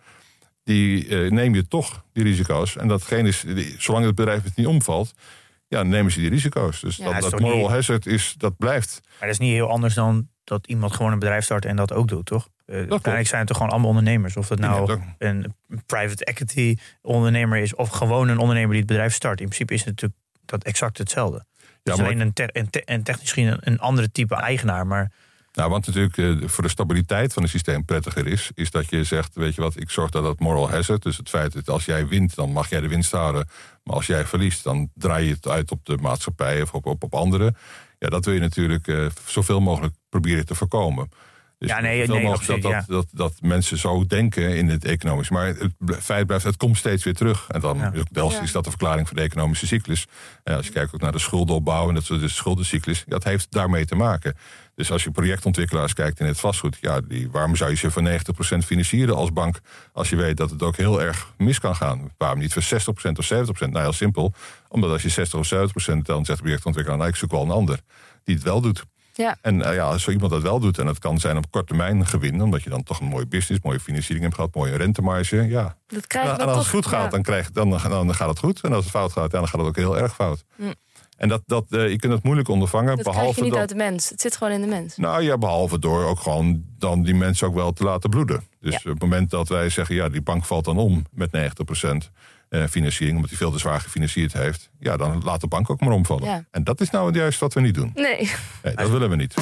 Die eh, neem je toch, die risico's. En datgene is, die- zolang het bedrijf het niet omvalt, ja, nemen ze die risico's. Dus Ja, dat, moral niet- hazard is, dat blijft. Maar dat is niet heel anders dan dat iemand gewoon een bedrijf start en dat ook doet, toch? Uh, uiteindelijk zijn het toch gewoon allemaal ondernemers. Of dat nou een private equity ondernemer is of gewoon een ondernemer die het bedrijf start. In principe is het natuurlijk dat exact hetzelfde. Ja, maar- alleen een, te- een, te- en technisch misschien een, een andere type eigenaar. Maar Nou, wat natuurlijk eh, voor de stabiliteit van het systeem prettiger is, is dat je zegt, weet je wat, ik zorg dat dat moral hazard, dus het feit dat als jij wint, dan mag jij de winst houden, maar als jij verliest, dan draai je het uit op de maatschappij of op, op, op anderen. Ja, dat wil je natuurlijk eh, zoveel mogelijk proberen te voorkomen. Dus Ja, nee, nee, dat, dat, dat, dat mensen zo denken in het economisch. Maar het feit blijft, het komt steeds weer terug. En dan Ja. is, ook wel, Ja. is dat de verklaring voor de economische cyclus. En als je kijkt ook naar de schuldenopbouw en dat soort de schuldencyclus, dat heeft daarmee te maken. Dus als je projectontwikkelaars kijkt in het vastgoed, ja, die, waarom zou je ze voor 90% financieren als bank als je weet dat het ook heel erg mis kan gaan? Waarom niet voor 60% of 70%? Nou, heel simpel. Omdat als je 60 of 70% dan zegt de projectontwikkelaar, nou, ik zoek wel een ander die het wel doet. Ja. En eh, ja, als zo iemand dat wel doet, en dat kan zijn op korte termijn gewin, omdat je dan toch een mooie business, mooie financiering hebt gehad, mooie rentemarge, ja. Dat krijg je en dan als het goed gaat, ja. dan, krijg, dan, dan, gaat het goed. En als het fout gaat, dan gaat het ook heel erg fout. Hm. En dat, dat, eh, je kunt het moeilijk ondervangen, Dat krijg behalve je niet dat, uit de mens. Het zit gewoon in de mens. nou ja, behalve door ook gewoon dan die mensen ook wel te laten bloeden. Dus Ja. op het moment dat wij zeggen, ja, die bank valt dan om met 90% eh, financiering, omdat hij veel te zwaar gefinancierd heeft, ja, dan laat de bank ook maar omvallen. Ja. En dat is nou juist wat we niet doen. Nee. Nee, dat willen we niet.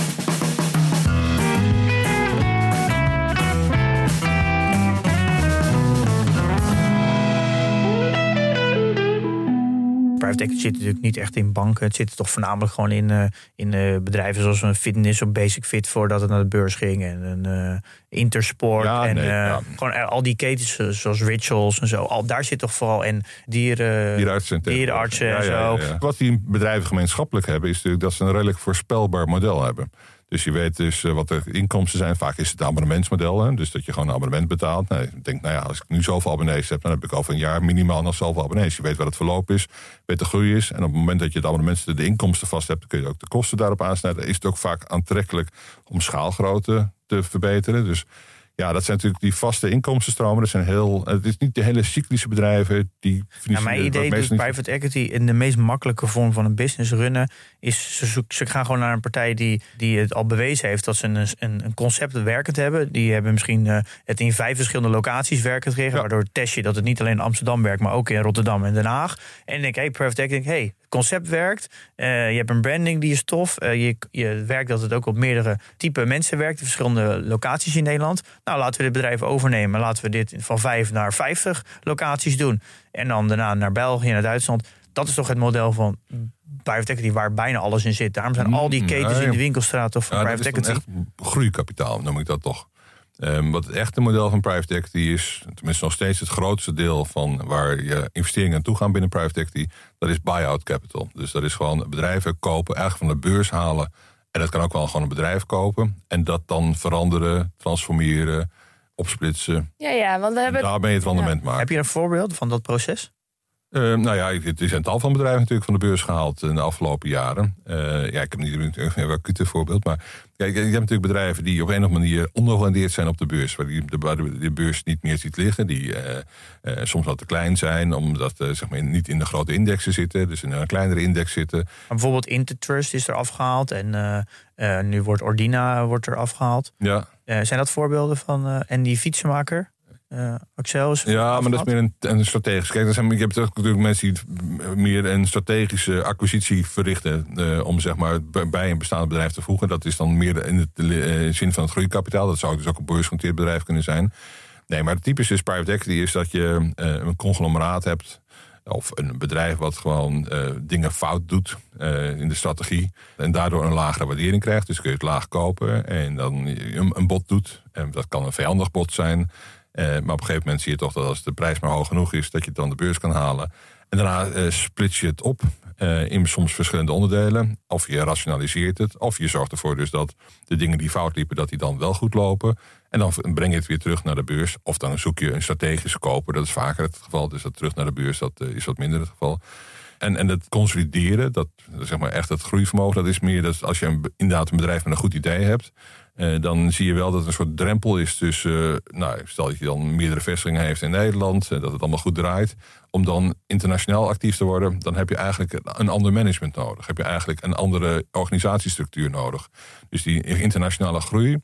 Private equity zit natuurlijk niet echt in banken. Het zit toch voornamelijk gewoon in, eh, in eh, bedrijven zoals een fitness of Basic Fit voordat het naar de beurs ging. En een eh, Intersport. Ja, en nee, ja. gewoon al die ketens zoals Rituals en zo. Al, daar zit toch vooral en dieren, Dierenartsen, en dierenartsen en tegenwoordig. zo. Wat die bedrijven gemeenschappelijk hebben, is natuurlijk dat ze een redelijk voorspelbaar model hebben. Dus je weet dus eh, wat de inkomsten zijn. Vaak is het abonnementsmodel. Hè? Dus dat je gewoon een abonnement betaalt. Nou, je denkt, nou ja, als ik nu zoveel abonnees heb, dan heb ik over een jaar minimaal nog zoveel abonnees. Je weet wat het verloop is, weet de groei is. En op het moment dat je het abonnement, de inkomsten vast hebt, dan kun je ook de kosten daarop aansnijden. Is het ook vaak aantrekkelijk om schaalgrootte te verbeteren. Dus ja, dat zijn natuurlijk die vaste inkomstenstromen. Dat zijn heel, het is niet de hele cyclische bedrijven die Ja, mijn idee dus niet- private equity in de meest makkelijke vorm van een business runnen is ze, zoek, ze gaan gewoon naar een partij die, die het al bewezen heeft dat ze een, een, een concept werkend hebben. Die hebben misschien eh, het in vijf verschillende locaties werkend gekregen, Ja. waardoor test je dat het niet alleen in Amsterdam werkt, maar ook in Rotterdam en Den Haag. En denk ik, hey, private equity, hey, concept werkt. Eh, je hebt een branding die is tof. Eh, je, je werkt dat het ook op meerdere type mensen werkt, in verschillende locaties in Nederland. Nou, laten we dit bedrijf overnemen. Laten we dit van vijf naar vijftig locaties doen. En dan daarna naar België, naar Duitsland. Dat is toch het model van private equity waar bijna alles in zit. Daarom zijn al die Mm, ketens in de winkelstraat of van Ja, private equity. echt groeikapitaal, noem ik dat toch. Ehm, wat het echte model van private equity is, tenminste nog steeds het grootste deel van waar je investeringen naartoe gaan binnen private equity, dat is buy-out capital. Dus dat is gewoon bedrijven kopen, eigenlijk van de beurs halen. En dat kan ook wel gewoon een bedrijf kopen. En dat dan veranderen, transformeren, opsplitsen. Ja, ja, want we En hebben... daarmee het rendement maken. Heb je een voorbeeld van dat proces? Eh, nou ja, het is een tal van bedrijven natuurlijk van de beurs gehaald in de afgelopen jaren. Eh, ja, ik heb niet een acute voorbeeld. Maar kijk, je hebt natuurlijk bedrijven die op een of andere manier ondergewaardeerd zijn op de beurs. Waar, die, de, beurs niet meer ziet liggen. Die eh, eh, soms wat te klein zijn, omdat eh, zeg maar niet in de grote indexen zitten. Dus in een kleinere index zitten. Maar bijvoorbeeld Intertrust is er afgehaald en eh, eh, nu wordt Ordina wordt er afgehaald. Ja, Eh, zijn dat voorbeelden van... eh, en die fietsenmaker, eh, Axel, is ja maar dat is meer een, een strategisch. Kijk, er zijn, je hebt natuurlijk mensen die meer een strategische acquisitie verrichten. eh, om zeg maar bij een bestaand bedrijf te voegen. Dat is dan meer in het eh, zin van het groeikapitaal. Dat zou dus ook een beursgenoteerd bedrijf kunnen zijn. Nee, maar het typische is private equity is dat je een conglomeraat hebt. Of een bedrijf wat gewoon dingen fout doet in de strategie. En daardoor een lagere waardering krijgt. Dus kun je het laag kopen en dan een, een bod doet. En dat kan een vijandig bod zijn. Eh, maar op een gegeven moment zie je toch dat als de prijs maar hoog genoeg is, dat je het dan de beurs kan halen. En daarna eh splits je het op eh, in soms verschillende onderdelen. Of je rationaliseert het, of je zorgt ervoor dus dat de dingen die fout liepen, dat die dan wel goed lopen. En dan breng je het weer terug naar de beurs. Of dan zoek je een strategische koper. Dat is vaker het geval. Dus dat terug naar de beurs, dat is wat minder het geval. En, en het consolideren, dat zeg maar echt het groeivermogen, dat is meer dat als je een, inderdaad een bedrijf met een goed idee hebt. Eh, dan zie je wel dat er een soort drempel is tussen, eh, nou, stel dat je dan meerdere vestigingen heeft in Nederland, en dat het allemaal goed draait. Om dan internationaal actief te worden, dan heb je eigenlijk een ander management nodig. Heb je eigenlijk een andere organisatiestructuur nodig. Dus die internationale groei,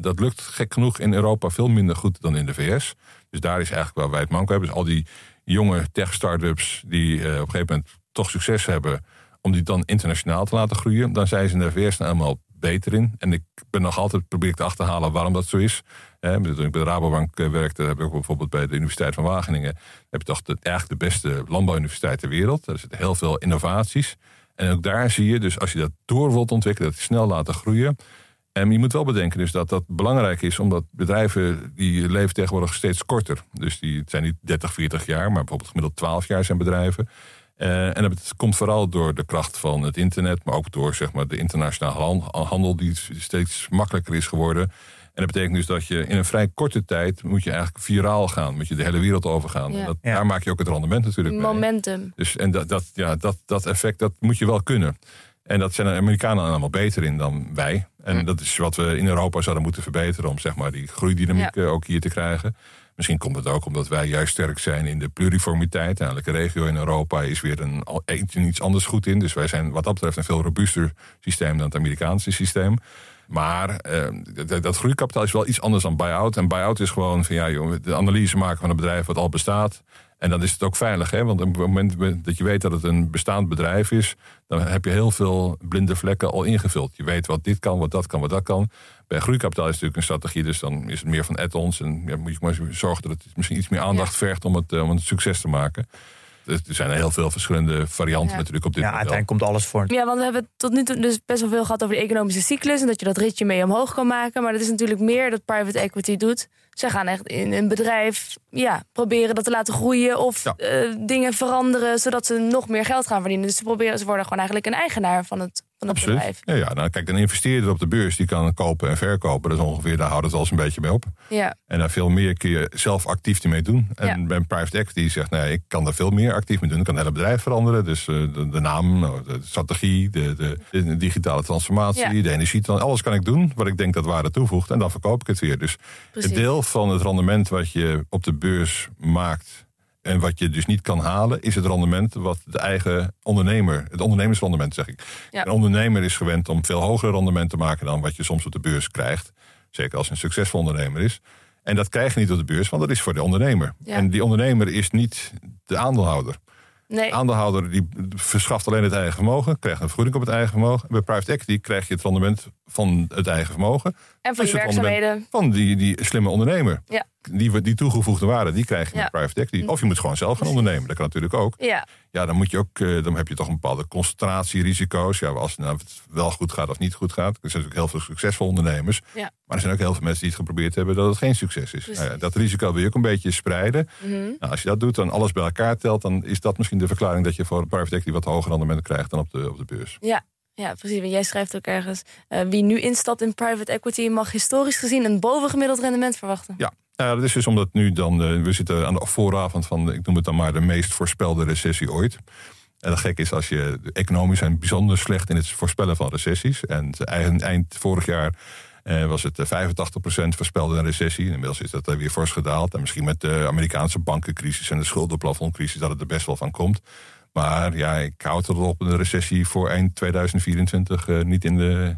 dat lukt gek genoeg in Europa veel minder goed dan in de VS. Dus daar is eigenlijk waar wij het manko hebben. Dus al die jonge tech-startups die op een gegeven moment toch succes hebben, om die dan internationaal te laten groeien, dan zijn ze in de VS nou helemaal beter in. En ik ben nog altijd probeer ik te achterhalen waarom dat zo is. toen ik bij de Rabobank eh, werkte, heb ik bijvoorbeeld bij de Universiteit van Wageningen, heb je toch de, eigenlijk de beste landbouwuniversiteit ter wereld. Er zitten heel veel innovaties. En ook daar zie je, dus als je dat door wilt ontwikkelen, dat snel laten groeien. En je moet wel bedenken dus dat dat belangrijk is, omdat bedrijven die leven tegenwoordig steeds korter. Dus die zijn niet 30, 40 jaar, maar bijvoorbeeld gemiddeld 12 jaar zijn bedrijven. Uh, en dat komt vooral door de kracht van het internet, maar ook door zeg maar, de internationale handel die steeds makkelijker is geworden. En dat betekent dus dat je in een vrij korte tijd moet je eigenlijk viraal gaan, moet je de hele wereld overgaan. Ja. Dat, Daar maak je ook het rendement natuurlijk mee. Momentum. Dus en dat, dat, ja, dat, dat effect dat moet je wel kunnen. En dat zijn de Amerikanen allemaal beter in dan wij. En dat is wat we in Europa zouden moeten verbeteren om zeg maar, die groeidynamiek ja. ook hier te krijgen. Misschien komt het ook omdat wij juist sterk zijn in de pluriformiteit. Elke regio in Europa is weer een, iets anders goed in. Dus wij zijn wat dat betreft een veel robuuster systeem dan het Amerikaanse systeem. Maar eh, dat, groeikapitaal is wel iets anders dan buy-out. En buy-out is gewoon van ja, de analyse maken van een bedrijf wat al bestaat. En dan is het ook veilig, hè? want op het moment dat je weet dat het een bestaand bedrijf is, dan heb je heel veel blinde vlekken al ingevuld. Je weet wat dit kan, wat dat kan, wat dat kan. Bij groeikapitaal is natuurlijk een strategie, dus dan is het meer van add-ons. En ja, moet je maar zorgen dat het misschien iets meer aandacht vergt om het, uh, om het succes te maken. Er zijn heel veel verschillende varianten natuurlijk op dit ja, model. uiteindelijk komt alles voor. Ja, want we hebben tot nu toe dus best wel veel gehad over de economische cyclus... en dat je dat ritje mee omhoog kan maken. Maar dat is natuurlijk meer dat private equity doet. Ze gaan echt in een bedrijf ja, proberen dat te laten groeien... of uh, dingen veranderen, zodat ze nog meer geld gaan verdienen. Dus ze, proberen, ze worden gewoon eigenlijk een eigenaar van het Absoluut. Ja, ja, nou, kijk, een investeerder op de beurs die kan kopen en verkopen. Dat is ongeveer, daar houdt het al eens een beetje mee op. Ja. En daar veel meer kun je zelf actief mee doen. En ja. bij private equity zegt, nee, ik kan daar veel meer actief mee doen. Ik kan het hele bedrijf veranderen. Dus uh, de, de, naam, nou, de strategie, de, de, de digitale transformatie, ja. de energie. Alles kan ik doen wat ik denk dat waarde toevoegt. En dan verkoop ik het weer. Dus Precies. het deel van het rendement wat je op de beurs maakt en wat je dus niet kan halen, is het rendement wat de eigen ondernemer, het ondernemersrendement zeg ik. Een ondernemer is gewend om veel hoger rendement te maken dan wat je soms op de beurs krijgt. Zeker als een succesvol ondernemer is. En dat krijg je niet op de beurs, want dat is voor de ondernemer. En die ondernemer is niet de aandeelhouder. Nee. De aandeelhouder die verschaft alleen het eigen vermogen, krijgt een vergoeding op het eigen vermogen. Bij private equity krijg je het rendement van het eigen vermogen. En van je werkzaamheden. Van die, die slimme ondernemer. Ja. Die, die toegevoegde waarde, die krijg je ja. met private equity. Of je moet gewoon zelf gaan ondernemen. Dat kan natuurlijk ook. Ja. Ja, dan moet je ook, eh, dan heb je toch een bepaalde concentratierisico's. Ja, als nou, het wel goed gaat of niet goed gaat. Er zijn natuurlijk heel veel succesvolle ondernemers. Ja. Maar er zijn ook heel veel mensen die het geprobeerd hebben dat het geen succes is. Nou ja, dat risico wil je ook een beetje spreiden. Mm -hmm. nou, als je dat doet, dan alles bij elkaar telt, dan is dat misschien de verklaring dat je voor private equity wat hoger rendement krijgt dan op de, op de beurs. Ja, ja, precies. Want jij schrijft ook ergens: uh, wie nu instapt in private equity mag historisch gezien een bovengemiddeld rendement verwachten. Ja. Uh, dat is dus omdat nu dan, uh, we zitten aan de vooravond van, ik noem het dan maar de meest voorspelde recessie ooit. En het gek is, als je, economisch zijn bijzonder slecht in het voorspellen van recessies. En eind, eind vorig jaar was het 85% voorspelde een recessie. Inmiddels is dat weer fors gedaald. En misschien met de Amerikaanse bankencrisis en de schuldenplafondcrisis dat het er best wel van komt. Maar ja, ik houd erop een recessie voor eind 2024 uh, niet in de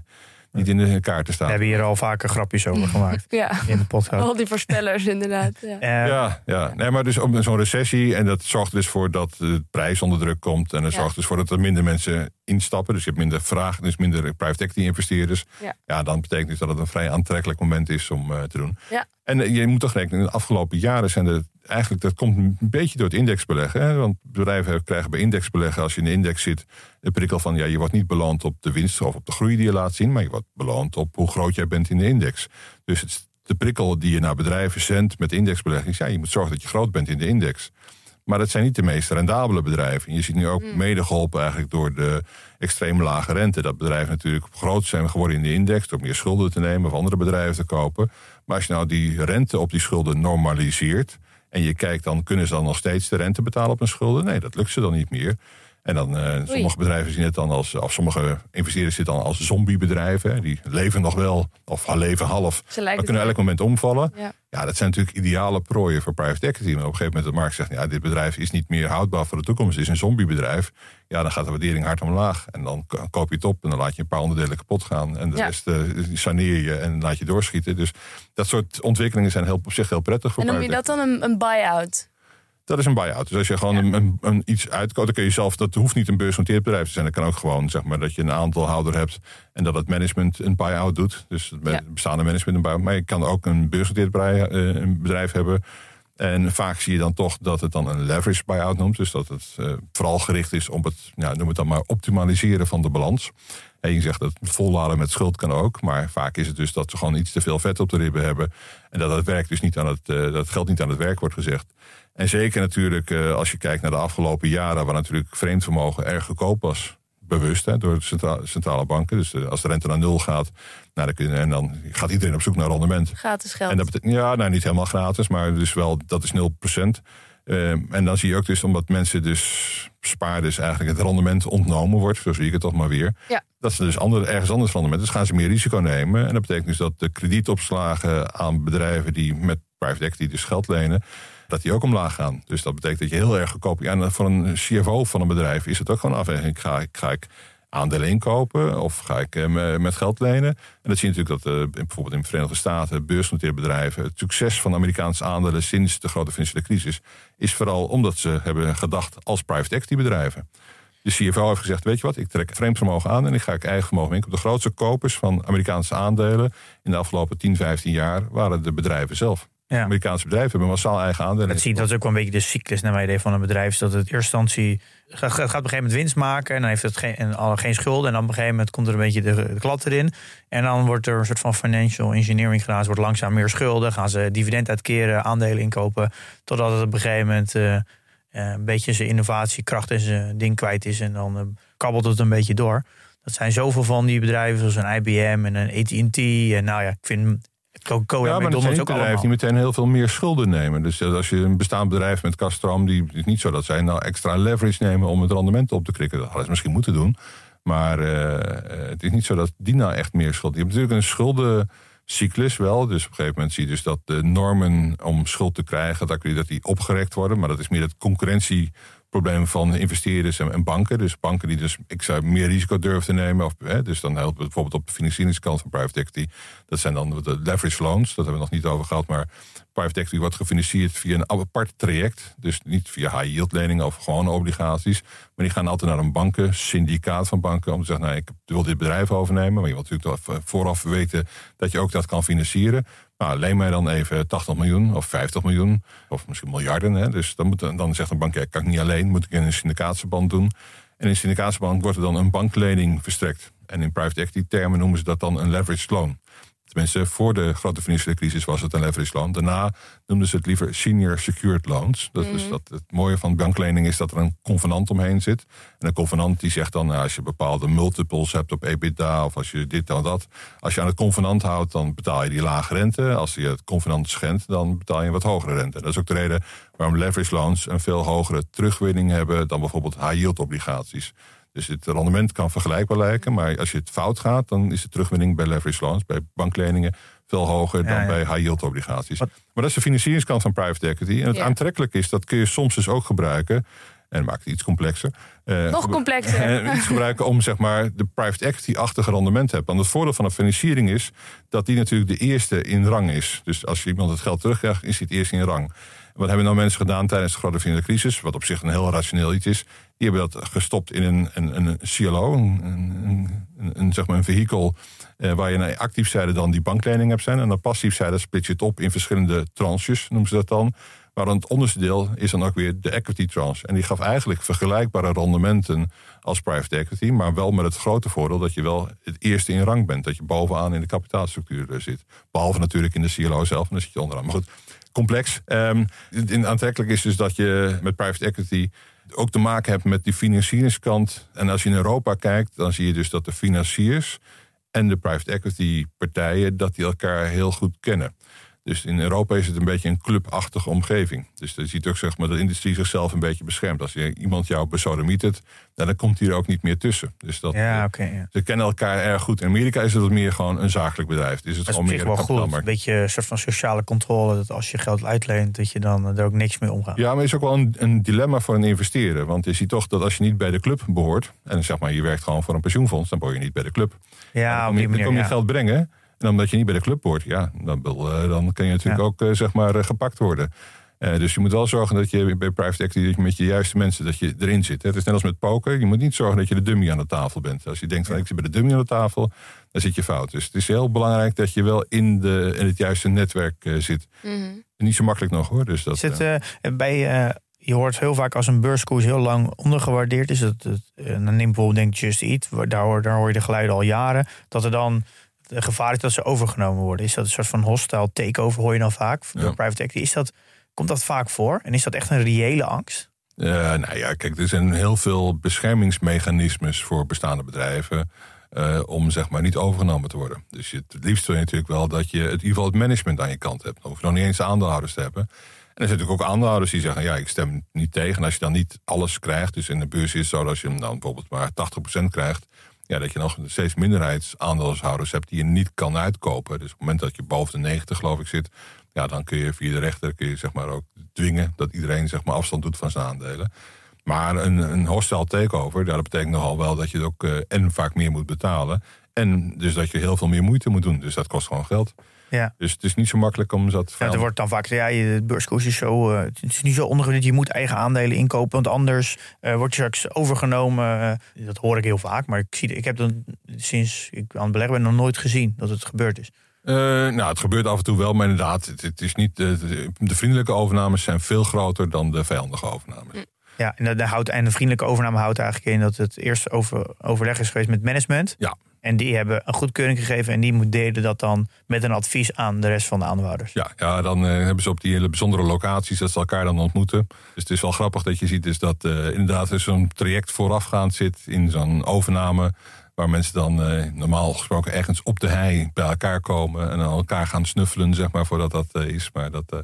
niet in de kaart te staan. We hebben hier al vaker grapjes over gemaakt ja. in de podcast. Al die voorspellers inderdaad. Ja, uh, ja, ja. Nee, maar dus zo'n recessie en dat zorgt dus voor dat de prijs onder druk komt en dat ja. zorgt dus voor dat er minder mensen instappen. Dus je hebt minder vraag, dus minder private equity investeerders. Ja. ja, dan betekent dus dat het een vrij aantrekkelijk moment is om uh, te doen. Ja. En je moet toch rekenen, in de afgelopen jaren zijn er eigenlijk, dat komt een beetje door het indexbeleggen. Hè? Want bedrijven krijgen bij indexbeleggen, als je in de index zit, de prikkel van, ja, je wordt niet beloond op de winst of op de groei die je laat zien, maar je wordt beloond op hoe groot jij bent in de index. Dus het, de prikkel die je naar bedrijven zendt met indexbelegging is, ja, je moet zorgen dat je groot bent in de index. Maar dat zijn niet de meest rendabele bedrijven. Je ziet nu ook Mm. mede geholpen eigenlijk door de extreem lage rente. Dat bedrijven natuurlijk groot zijn geworden in de index... door meer schulden te nemen of andere bedrijven te kopen. Maar als je nou die rente op die schulden normaliseert... en je kijkt dan, kunnen ze dan nog steeds de rente betalen op hun schulden? Nee, dat lukt ze dan niet meer. En dan, uh, sommige bedrijven zien het dan als, of sommige investeerders zitten dan als zombiebedrijven. Die leven nog wel, of leven half, maar kunnen elk moment omvallen. Ja. ja. dat zijn natuurlijk ideale prooien voor private equity. Maar op een gegeven moment de markt zegt, ja, dit bedrijf is niet meer houdbaar voor de toekomst. Het is een zombiebedrijf. Ja, dan gaat de waardering hard omlaag. En dan koop je het op en dan laat je een paar onderdelen kapot gaan. En de rest uh, saneer je en laat je doorschieten. Dus dat soort ontwikkelingen zijn heel, op zich heel prettig voor En noem je dat dan een, een buy-out? Dat is een buy-out. Dus als je gewoon een, een, iets uitkoopt, dan kun je zelf, dat hoeft niet een beursgenoteerd bedrijf te zijn. Dat kan ook gewoon, zeg maar, dat je een aandeelhouder hebt en dat het management een buy-out doet. Dus het bestaande management een buy-out. Maar je kan ook een beursgenoteerd eh, bedrijf hebben. En vaak zie je dan toch dat het dan een leverage buy-out noemt. Dus dat het uh, vooral gericht is op het, nou, noem het dan maar, optimaliseren van de balans. En je zegt dat volladen met schuld kan ook. Maar vaak is het dus dat ze gewoon iets te veel vet op de ribben hebben. En dat het werk dus niet aan het, uh, dat geld niet aan het werk wordt gezegd. En zeker natuurlijk uh, als je kijkt naar de afgelopen jaren, waar natuurlijk vreemd vermogen erg goedkoop was. Bewust hè, door de centrale, centrale banken. Dus als de rente naar nul gaat, nou, dan, en dan gaat iedereen op zoek naar rendement. Gratis geld. En dat betekent, ja, nou niet helemaal gratis, maar dus wel, dat is 0%. Uh, en dan zie je ook dus, omdat mensen dus spaarders eigenlijk het rendement ontnomen wordt, zo zie ik het toch maar weer. Ja. Dat ze dus andere, ergens anders rendement, dus gaan ze meer risico nemen. En dat betekent dus dat de kredietopslagen aan bedrijven die met private equity dus geld lenen, dat die ook omlaag gaan. Dus dat betekent dat je heel erg goedkoop... Ja, en voor een CFO van een bedrijf is het ook gewoon afweging. Ga ik, ga ik aandelen inkopen of ga ik eh, met geld lenen? En dat zie je natuurlijk dat bijvoorbeeld in de Verenigde Staten... beursgenoteerde bedrijven, het succes van Amerikaanse aandelen... sinds de grote financiële crisis... is vooral omdat ze hebben gedacht als private equity bedrijven. De CFO heeft gezegd, weet je wat, ik trek vreemd vermogen aan... en ik ga ik eigen vermogen inkopen. De grootste kopers van Amerikaanse aandelen... in de afgelopen 10, 15 jaar waren de bedrijven zelf. Ja. Amerikaanse bedrijven hebben massaal eigen aandelen. Dat, zie, dat is ook wel een beetje de cyclus naar mijn idee van een bedrijf. Is dat het in eerste instantie gaat, gaat op een gegeven moment winst maken. En dan heeft het geen, en geen schulden. En dan op een gegeven moment komt er een beetje de, de klad erin. En dan wordt er een soort van financial engineering gedaan. Ze wordt langzaam meer schulden. Gaan ze dividend uitkeren, aandelen inkopen. Totdat het op een gegeven moment uh, een beetje zijn innovatiekracht en zijn ding kwijt is. En dan uh, kabbelt het een beetje door. Dat zijn zoveel van die bedrijven, zoals een IBM en een AT&T. En nou ja, ik vind Ja, maar McDonald's ook bedrijf die meteen heel veel meer schulden nemen. Dus als je een bestaand bedrijf met Castram, die is niet zo dat zij nou extra leverage nemen om het rendement op te krikken. Dat hadden ze misschien moeten doen. Maar uh, het is niet zo dat die nou echt meer schulden. Je hebt natuurlijk een schuldencyclus wel. Dus op een gegeven moment zie je dus dat de normen om schuld te krijgen, dat die opgerekt worden. Maar dat is meer het concurrentie problemen van investeerders en, banken. Dus banken die dus ik zou meer risico durven te nemen. Of, hè, dus dan helpt bijvoorbeeld op de financieringskant van private equity. Dat zijn dan de leverage loans. Dat hebben we nog niet over gehad. Maar private equity wordt gefinancierd via een apart traject. Dus niet via high yield leningen of gewone obligaties. Maar die gaan altijd naar een banken, syndicaat van banken. Om te zeggen, nou, ik wil dit bedrijf overnemen. Maar je wilt natuurlijk vooraf weten dat je ook dat kan financieren. Nou, leen mij dan even 80 miljoen of 50 miljoen of misschien miljarden. Hè. Dus dan, moet, dan zegt een bank, ja, kan ik niet alleen, moet ik in een syndicatiebank doen. En in een syndicatiebank wordt er dan een banklening verstrekt. En in private equity termen noemen ze dat dan een leveraged loan. Tenminste, voor de grote financiële crisis was het een leverage loan. Daarna noemden ze het liever senior secured loans. Dat is mhm. dat het mooie van banklening is dat er een convenant omheen zit. En een convenant die zegt dan, nou, als je bepaalde multiples hebt op EBITDA of als je dit dan dat. Als je aan het convenant houdt, dan betaal je die lage rente. Als je het convenant schendt, dan betaal je een wat hogere rente. Dat is ook de reden waarom leverage loans een veel hogere terugwinning hebben dan bijvoorbeeld high yield obligaties. Dus het rendement kan vergelijkbaar lijken. Maar als je het fout gaat, dan is de terugwinning bij leverage loans, bij bankleningen, veel hoger dan bij high yield obligaties. Maar dat is de financieringskant van private equity. En het aantrekkelijk is, dat kun je soms dus ook gebruiken. En maakt het iets complexer. Uh, Nog complexer. Uh, iets gebruiken om zeg maar de private equity-achtige rendement te hebben. Want het voordeel van een financiering is dat die natuurlijk de eerste in rang is. Dus als je iemand het geld terugkrijgt, is hij het eerste in rang. Wat hebben nou mensen gedaan tijdens de grote financiële crisis? Wat op zich een heel rationeel iets is. Die hebben dat gestopt in een, een, een CLO, een, een, een, zeg maar een vehikel eh, waar je naar actief zijde dan die banklening hebt zijn. En dan passief zijde split je het op in verschillende tranches, noemen ze dat dan. Maar het onderste deel is dan ook weer de equity tranche. En die gaf eigenlijk vergelijkbare rendementen als private equity. Maar wel met het grote voordeel dat je wel het eerste in rang bent. Dat je bovenaan in de kapitaalstructuur zit. Behalve natuurlijk in de CLO zelf, en dan zit je onderaan. Maar goed, complex. Um, aantrekkelijk is dus dat je met private equity ook te maken hebt met die financieringskant. En als je in Europa kijkt, dan zie je dus dat de financiers en de private equity partijen, dat die elkaar heel goed kennen. Dus in Europa is het een beetje een clubachtige omgeving. Dus je ziet ook zeg maar, dat de industrie zichzelf een beetje beschermt. Als je iemand jou besodemietert, nou, dan komt hij er ook niet meer tussen. Dus dat, Ja, eh, ja. Ze kennen elkaar erg goed. In Amerika is het wat meer gewoon een zakelijk bedrijf. Dus het Dat is gewoon op meer wel goed. Een beetje een soort van sociale controle. Dat als je geld uitleent, dat je dan er ook niks mee omgaat. Ja, maar het is ook wel een, een dilemma voor een investeerder. Want je ziet toch dat als je niet bij de club behoort... en zeg maar je werkt gewoon voor een pensioenfonds... dan behoor je niet bij de club. Ja, dan op kom je, die dan manier. kom je ja. geld brengen. En omdat je niet bij de club hoort, ja, dan, eh, dan kan je natuurlijk Ja. ook eh, zeg maar, eh, gepakt worden. Dus je moet wel zorgen dat je bij private equity dat je met je juiste mensen dat je erin zit. Het is net als met poker. Je moet niet zorgen dat je de dummy aan de tafel bent. Als je denkt van ik zit bij de dummy aan de tafel, dan zit je fout. Dus het is heel belangrijk dat je wel in, de, in het juiste netwerk zit. Mhm. Niet zo makkelijk nog hoor. Dus dat, bij, eh, je hoort heel vaak als een beurskoers heel lang ondergewaardeerd is. Dat, het, dan neem bijvoorbeeld denk Just Eat. Daar hoor, daar hoor je de geluiden al jaren. Dat er dan het gevaar is dat ze overgenomen worden. Is dat een soort van hostile takeover hoor je dan vaak door Ja. private equity. Is dat, komt dat vaak voor? En is dat echt een reële angst? Eh, nou ja, kijk, er zijn heel veel beschermingsmechanismes voor bestaande bedrijven. eh, om zeg maar niet overgenomen te worden. Dus je, het liefst wil je natuurlijk wel dat je het, in ieder geval het management aan je kant hebt. Dan hoef je nog niet eens de aandeelhouders te hebben. En er zijn natuurlijk ook aandeelhouders die zeggen: ja, ik stem niet tegen. En als je dan niet alles krijgt, dus in de beurs is het zo dat als je hem dan bijvoorbeeld maar 80% krijgt. Ja, dat je nog steeds minderheidsaandeelhouders hebt die je niet kan uitkopen. Dus op het moment dat je boven de 90 geloof ik zit, ja, dan kun je via de rechter kun je zeg maar ook dwingen dat iedereen zeg maar afstand doet van zijn aandelen. Maar een, een hostile takeover, dat betekent nogal wel dat je ook eh, en vaak meer moet betalen. En dus dat je heel veel meer moeite moet doen. Dus dat kost gewoon geld. Ja. Dus het is niet zo makkelijk om dat Ja, er wordt dan vaak gezegd, ja, de beurskoers is zo, eh, het is niet zo ondergewaardeerd. Je moet eigen aandelen inkopen, want anders eh word je straks overgenomen. Eh, dat hoor ik heel vaak, maar ik, zie, ik heb dan sinds ik aan het beleggen ben nog nooit gezien dat het gebeurd is. Nou, het gebeurt af en toe wel, maar inderdaad, het, het is niet, de, de vriendelijke overnames zijn veel groter dan de vijandige overnames. Ja, en de, en de vriendelijke overname houdt eigenlijk in dat het eerst over, overleg is geweest met management. Ja. En die hebben een goedkeuring gegeven en die deden dat dan met een advies aan de rest van de aandeelhouders. Ja, ja dan eh, hebben ze op die hele bijzondere locaties dat ze elkaar dan ontmoeten. Dus het is wel grappig dat je ziet is dat eh, inderdaad er zo'n traject voorafgaand zit in zo'n overname. Waar mensen dan eh, normaal gesproken ergens op de hei bij elkaar komen en elkaar gaan snuffelen, zeg maar, voordat dat is. Maar dat,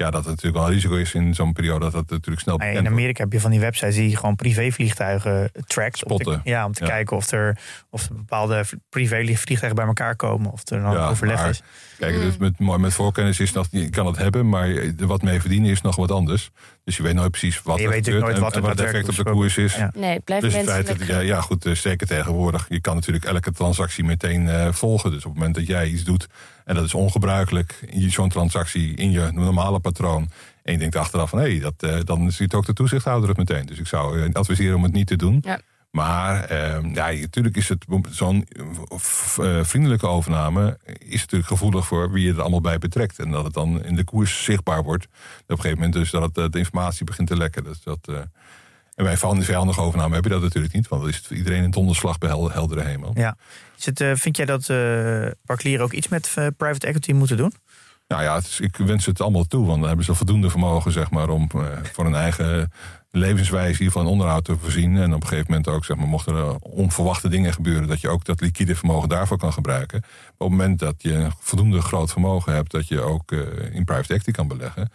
ja, dat het natuurlijk wel een risico is in zo'n periode dat dat natuurlijk snel in wordt. Amerika heb je van die websites die gewoon privévliegtuigen trackt. Om te, Spotten. ja, om te Ja. kijken of er, of er bepaalde privévliegtuigen bij elkaar komen. Of er dan Ja, overleg maar- is. Kijk, dus met, mooi met voorkennis is dat je kan het hebben, maar wat mee verdienen is nog wat anders. Dus je weet nooit precies wat Je er weet gebeurt nooit wat en er wat het effect op de koers is. Ja. Nee, het blijft Dus het mensen. feit dat, ja, ja, goed, eh, zeker tegenwoordig. Je kan natuurlijk elke transactie meteen eh, volgen. Dus op het moment dat jij iets doet en dat is ongebruikelijk, in je- zo'n transactie in je normale patroon. En je denkt achteraf van hé, dat, eh, dan ziet ook de toezichthouder het meteen. Dus ik zou eh, adviseren om het niet te doen. Ja. Maar eh, ja, natuurlijk is het zo'n eh, vriendelijke overname is natuurlijk gevoelig voor wie je er allemaal bij betrekt. En dat het dan in de koers zichtbaar wordt. Op een gegeven moment dus dat het, de informatie begint te lekken. Dus dat, en bij van vijandige overname heb je dat natuurlijk niet. Want dan is het voor iedereen een donderslag bij hel- heldere hemel. Ja. Is het, eh, vind jij dat eh particulieren ook iets met eh, private equity moeten doen? Nou ja, is- ik wens het allemaal toe. Want dan hebben ze voldoende vermogen zeg maar, om voor een eigen levenswijze hiervan onderhoud te voorzien. En op een gegeven moment ook, zeg maar, mochten er onverwachte dingen gebeuren, dat je ook dat liquide vermogen daarvoor kan gebruiken. Maar op het moment dat je voldoende groot vermogen hebt, dat je ook in private equity kan beleggen.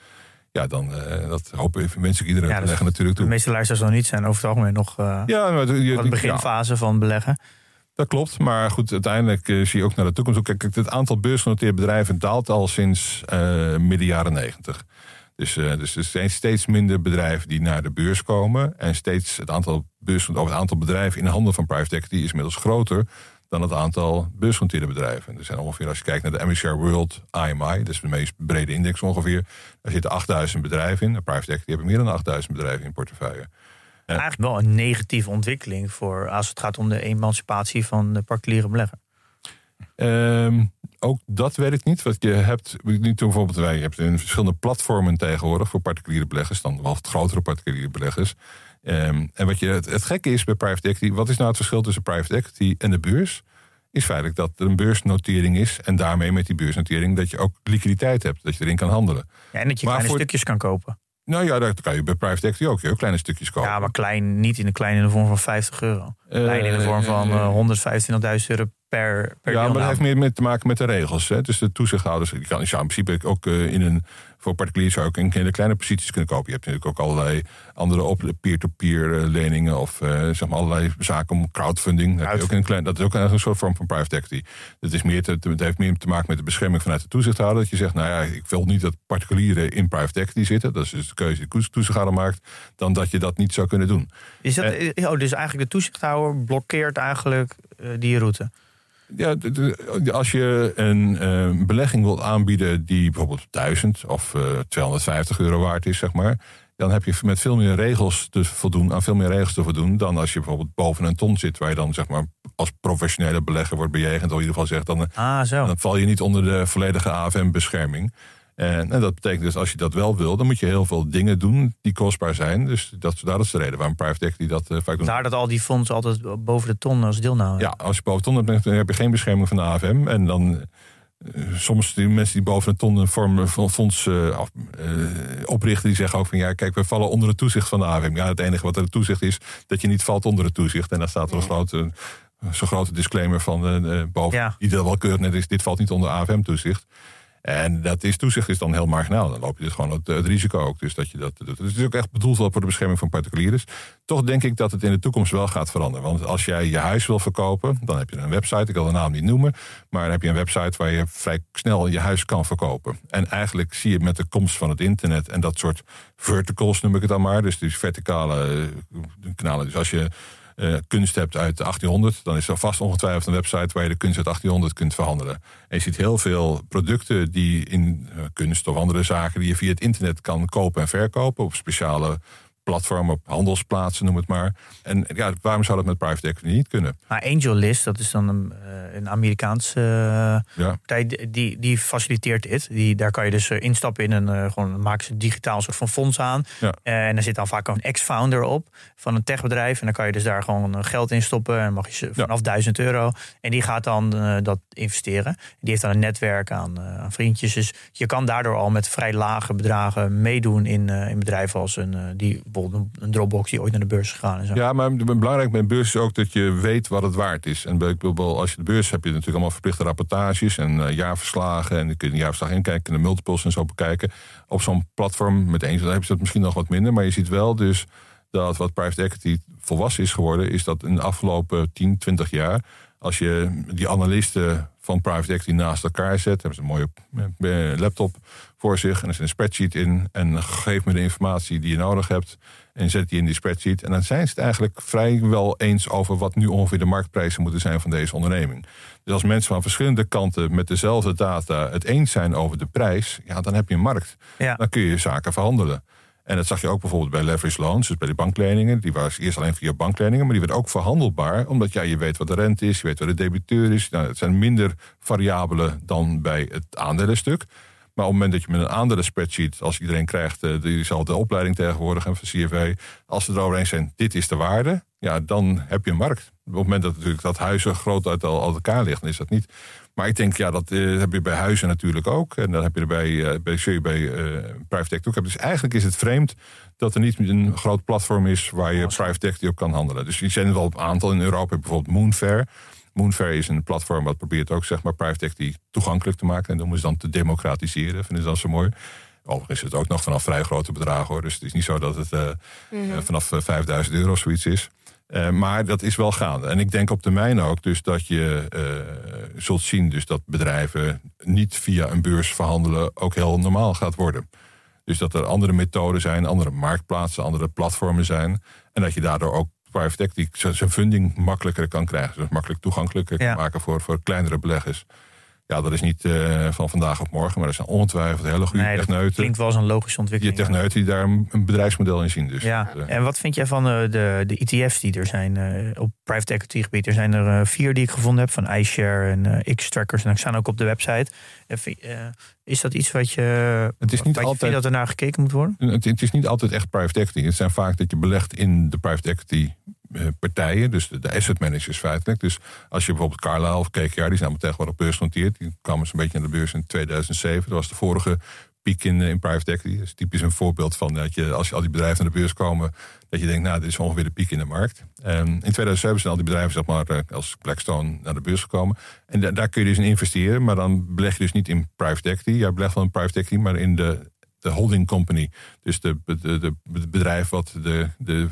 Ja, dan eh, dat hoop ik, wens ik iedere Ja, dat- belegger natuurlijk De toe. meeste luisteraars nog niet zijn over het algemeen nog eh Ja, maar je- de ja, beginfase van beleggen. Dat klopt, maar goed, uiteindelijk eh, zie je ook naar de toekomst. Kijk, het aantal beursgenoteerde bedrijven daalt al sinds midden jaren negentig. Dus, dus er zijn steeds minder bedrijven die naar de beurs komen. En steeds het aantal, beurs, of het aantal bedrijven in de handen van private equity is inmiddels groter dan het aantal beursgenoteerde bedrijven. Er zijn ongeveer, als je kijkt naar de MSCI World IMI, dat is de meest brede index ongeveer, daar zitten 8000 bedrijven in. De private equity hebben meer dan 8000 bedrijven in portefeuille. Eigenlijk wel een negatieve ontwikkeling voor als het gaat om de emancipatie van de particuliere belegger. Ehm, ook dat weet ik niet. Want je hebt niet bijvoorbeeld wij, je hebt in verschillende platformen tegenwoordig voor particuliere beleggers, dan wel wat grotere particuliere beleggers. Ehm, en wat je, het, het gekke is bij private equity, wat is nou het verschil tussen private equity en de beurs? Is feitelijk dat er een beursnotering is en daarmee met die beursnotering dat je ook liquiditeit hebt, dat je erin kan handelen. Ja, en dat je Maar kleine voor- stukjes kan kopen. Nou ja, dat kan je bij private equity ook. Je ook kleine stukjes kopen. Ja, maar klein, niet in de kleine in de vorm van 50 euro. Eh, Lijn in de vorm van uh, 125.000 euro per, per Ja, maar dat heeft meer met te maken met de regels. Hè. Dus de toezichthouders, je, kan, in principe ook in een voor particulier zou ik in hele kleine posities kunnen kopen. Je hebt natuurlijk ook allerlei andere op peer-to-peer eh, leningen of uh, zeg maar allerlei zaken om crowdfunding. Dat, ook een klein, dat is ook een soort vorm van private equity. Dat is meer te, het heeft meer te maken met de bescherming vanuit de toezichthouder. Dat je zegt, nou ja, ik wil niet dat particulieren in private equity zitten. Dat is dus de keuze die de toezichthouder maakt. Dan dat je dat niet zou kunnen doen. Is dat, eh, oh, dus eigenlijk de toezichthouder blokkeert eigenlijk uh, die route? Ja, als je een belegging wilt aanbieden die bijvoorbeeld 1000 of 250 euro waard is, zeg maar. Dan heb je met veel meer regels te voldoen, aan veel meer regels te voldoen dan als je bijvoorbeeld boven een ton zit, waar je dan zeg maar als professionele belegger wordt bejegend, of in ieder geval zegt, dan, ah, zo. dan val je niet onder de volledige AFM-bescherming. En, en, dat betekent dus als je dat wel wil, dan moet je heel veel dingen doen die kostbaar zijn. Dus dat, dat is de reden waarom private equity dat uh, vaak doen. Daar dat al die fondsen altijd boven de ton als deelname. Ja, als je boven de ton hebt, dan heb je geen bescherming van de AFM. En dan uh, soms die mensen die boven de ton een vorm van fonds uh, oprichten, die zeggen ook van ja, kijk, we vallen onder het toezicht van de AFM. Ja, het enige wat er het toezicht is, dat je niet valt onder het toezicht. En daar staat er een grote, zo'n grote disclaimer van boven, ja. die wel keurig net is, dit valt niet onder AFM-toezicht. En dat is, toezicht is dan heel marginaal. Dan loop je dus gewoon het, risico ook. Dus dat je dat doet. Dus het is ook echt bedoeld voor de bescherming van particulieren. Toch denk ik dat het in de toekomst wel gaat veranderen. Want als jij je huis wil verkopen, dan heb je een website. Ik wil de naam niet noemen. Maar dan heb je een website waar je vrij snel je huis kan verkopen. En eigenlijk zie je met de komst van het internet en dat soort verticals noem ik het dan maar. Dus die verticale eh, kanalen. Dus als je uh, kunst hebt uit 1800, dan is er vast ongetwijfeld een website waar je de kunst uit 1800 kunt verhandelen. En je ziet heel veel producten die in uh, kunst of andere zaken die je via het internet kan kopen en verkopen op speciale platformen, op handelsplaatsen, noem het maar. En ja, waarom zou dat met private equity niet kunnen? Maar AngelList, dat is dan een, eh, een Amerikaanse uh, partij, die, die faciliteert dit. Die, daar kan je dus instappen in een, uh, gewoon maken ze digitaal soort van fonds aan. Ja. en daar zit dan vaak een ex-founder op van een techbedrijf. En dan kan je dus daar gewoon geld in stoppen. En mag je vanaf ja. 1000 euro. En die gaat dan dat investeren. Die heeft dan een netwerk aan, aan, vriendjes. Dus je kan daardoor al met vrij lage bedragen meedoen in, in bedrijven als een die bijvoorbeeld een Dropbox die ooit naar de beurs is gegaan. En zo. Ja, maar belangrijk bij een beurs is ook dat je weet wat het waard is. En bijvoorbeeld als je de beurs hebt, heb je natuurlijk allemaal verplichte rapportages en uh, jaarverslagen. En kun je een jaarverslag inkijken, de multiples en zo bekijken. Op zo'n platform met eens, dan heb je dat misschien nog wat minder. Maar je ziet wel dus dat wat private equity volwassen is geworden, is dat in de afgelopen 10, 20 jaar, als je die analisten van private equity naast elkaar zet. Hebben ze een mooie eh, laptop voor zich en er zit een spreadsheet in. En geef me de informatie die je nodig hebt en zet die in die spreadsheet. En dan zijn ze het eigenlijk vrijwel eens over wat nu ongeveer de marktprijzen moeten zijn van deze onderneming. Dus als mensen van verschillende kanten met dezelfde data het eens zijn over de prijs, ja, dan heb je een markt. Ja. Dan kun je zaken verhandelen. En dat zag je ook bijvoorbeeld bij leverage loans, dus bij de bankleningen. Die was eerst alleen via bankleningen, maar die werd ook verhandelbaar. Omdat ja, je weet wat de rente is, je weet wat de debiteur is. Nou, het zijn minder variabelen dan bij het aandelenstuk. Maar op het moment dat je met een andere spreadsheet, als iedereen krijgt uh, diezelfde opleiding tegenwoordig en van CFA, als ze erover eens zijn, dit is de waarde, ja, dan heb je een markt. Op het moment dat natuurlijk dat huizen groot uit elkaar ligt, dan is dat niet. Maar ik denk, ja, dat uh, heb je bij huizen natuurlijk ook. En dat heb je er bij, uh, bij, bij uh, private equity ook. Dus eigenlijk is het vreemd dat er niet een groot platform is waar je private equity op kan handelen. Dus die zijn er wel een aantal in Europa, bijvoorbeeld Moonfair. Moonfair is een platform wat probeert ook zeg maar private equity toegankelijk te maken. En dat moeten ze dan te democratiseren. Vinden ze dat zo mooi. Overigens is het ook nog vanaf vrij grote bedragen hoor. Dus het is niet zo dat het uh, mm-hmm. vanaf 5000 euro zoiets is. Uh, maar dat is wel gaande. En ik denk op termijn ook dus dat je uh, zult zien dus dat bedrijven niet via een beurs verhandelen ook heel normaal gaat worden. Dus dat er andere methoden zijn, andere marktplaatsen, andere platformen zijn. En dat je daardoor ook private equity zijn funding makkelijker kan krijgen. Dus makkelijk toegankelijker kan maken voor, voor kleinere beleggers. Ja, dat is niet uh, van vandaag op morgen, maar er zijn ongetwijfeld hele goede nee, techneuten. klinkt wel als een logische ontwikkeling. Die techneuten die daar een bedrijfsmodel in zien. Dus ja. Uh, en wat vind jij van uh, de, de ETF's die er zijn op private equity gebied? Er zijn er vier die ik gevonden heb, van iShare en X-Trackers. En ik staan ook op de website. is dat iets wat je. Het is niet altijd dat er naar gekeken moet worden? Het, het, is niet altijd echt private equity. Het zijn vaak dat je belegt in de private equity eh, partijen, dus de, asset managers feitelijk. Dus als je bijvoorbeeld Carlyle of KKR, die zijn tegenwoordig beursgenoteerd. Die kwamen zo'n beetje naar de beurs in 2007. Dat was de vorige piek in, in private equity. Dat is typisch een voorbeeld van dat je, als je al die bedrijven naar de beurs komen, dat je denkt, nou, dit is ongeveer de piek in de markt. Um, in 2007 zijn al die bedrijven, zeg maar, als Blackstone naar de beurs gekomen. En daar kun je dus in investeren, maar dan beleg je dus niet in private equity. Jij belegt wel in private equity, maar in de, de holding company. Dus de, de, de, bedrijf wat de, de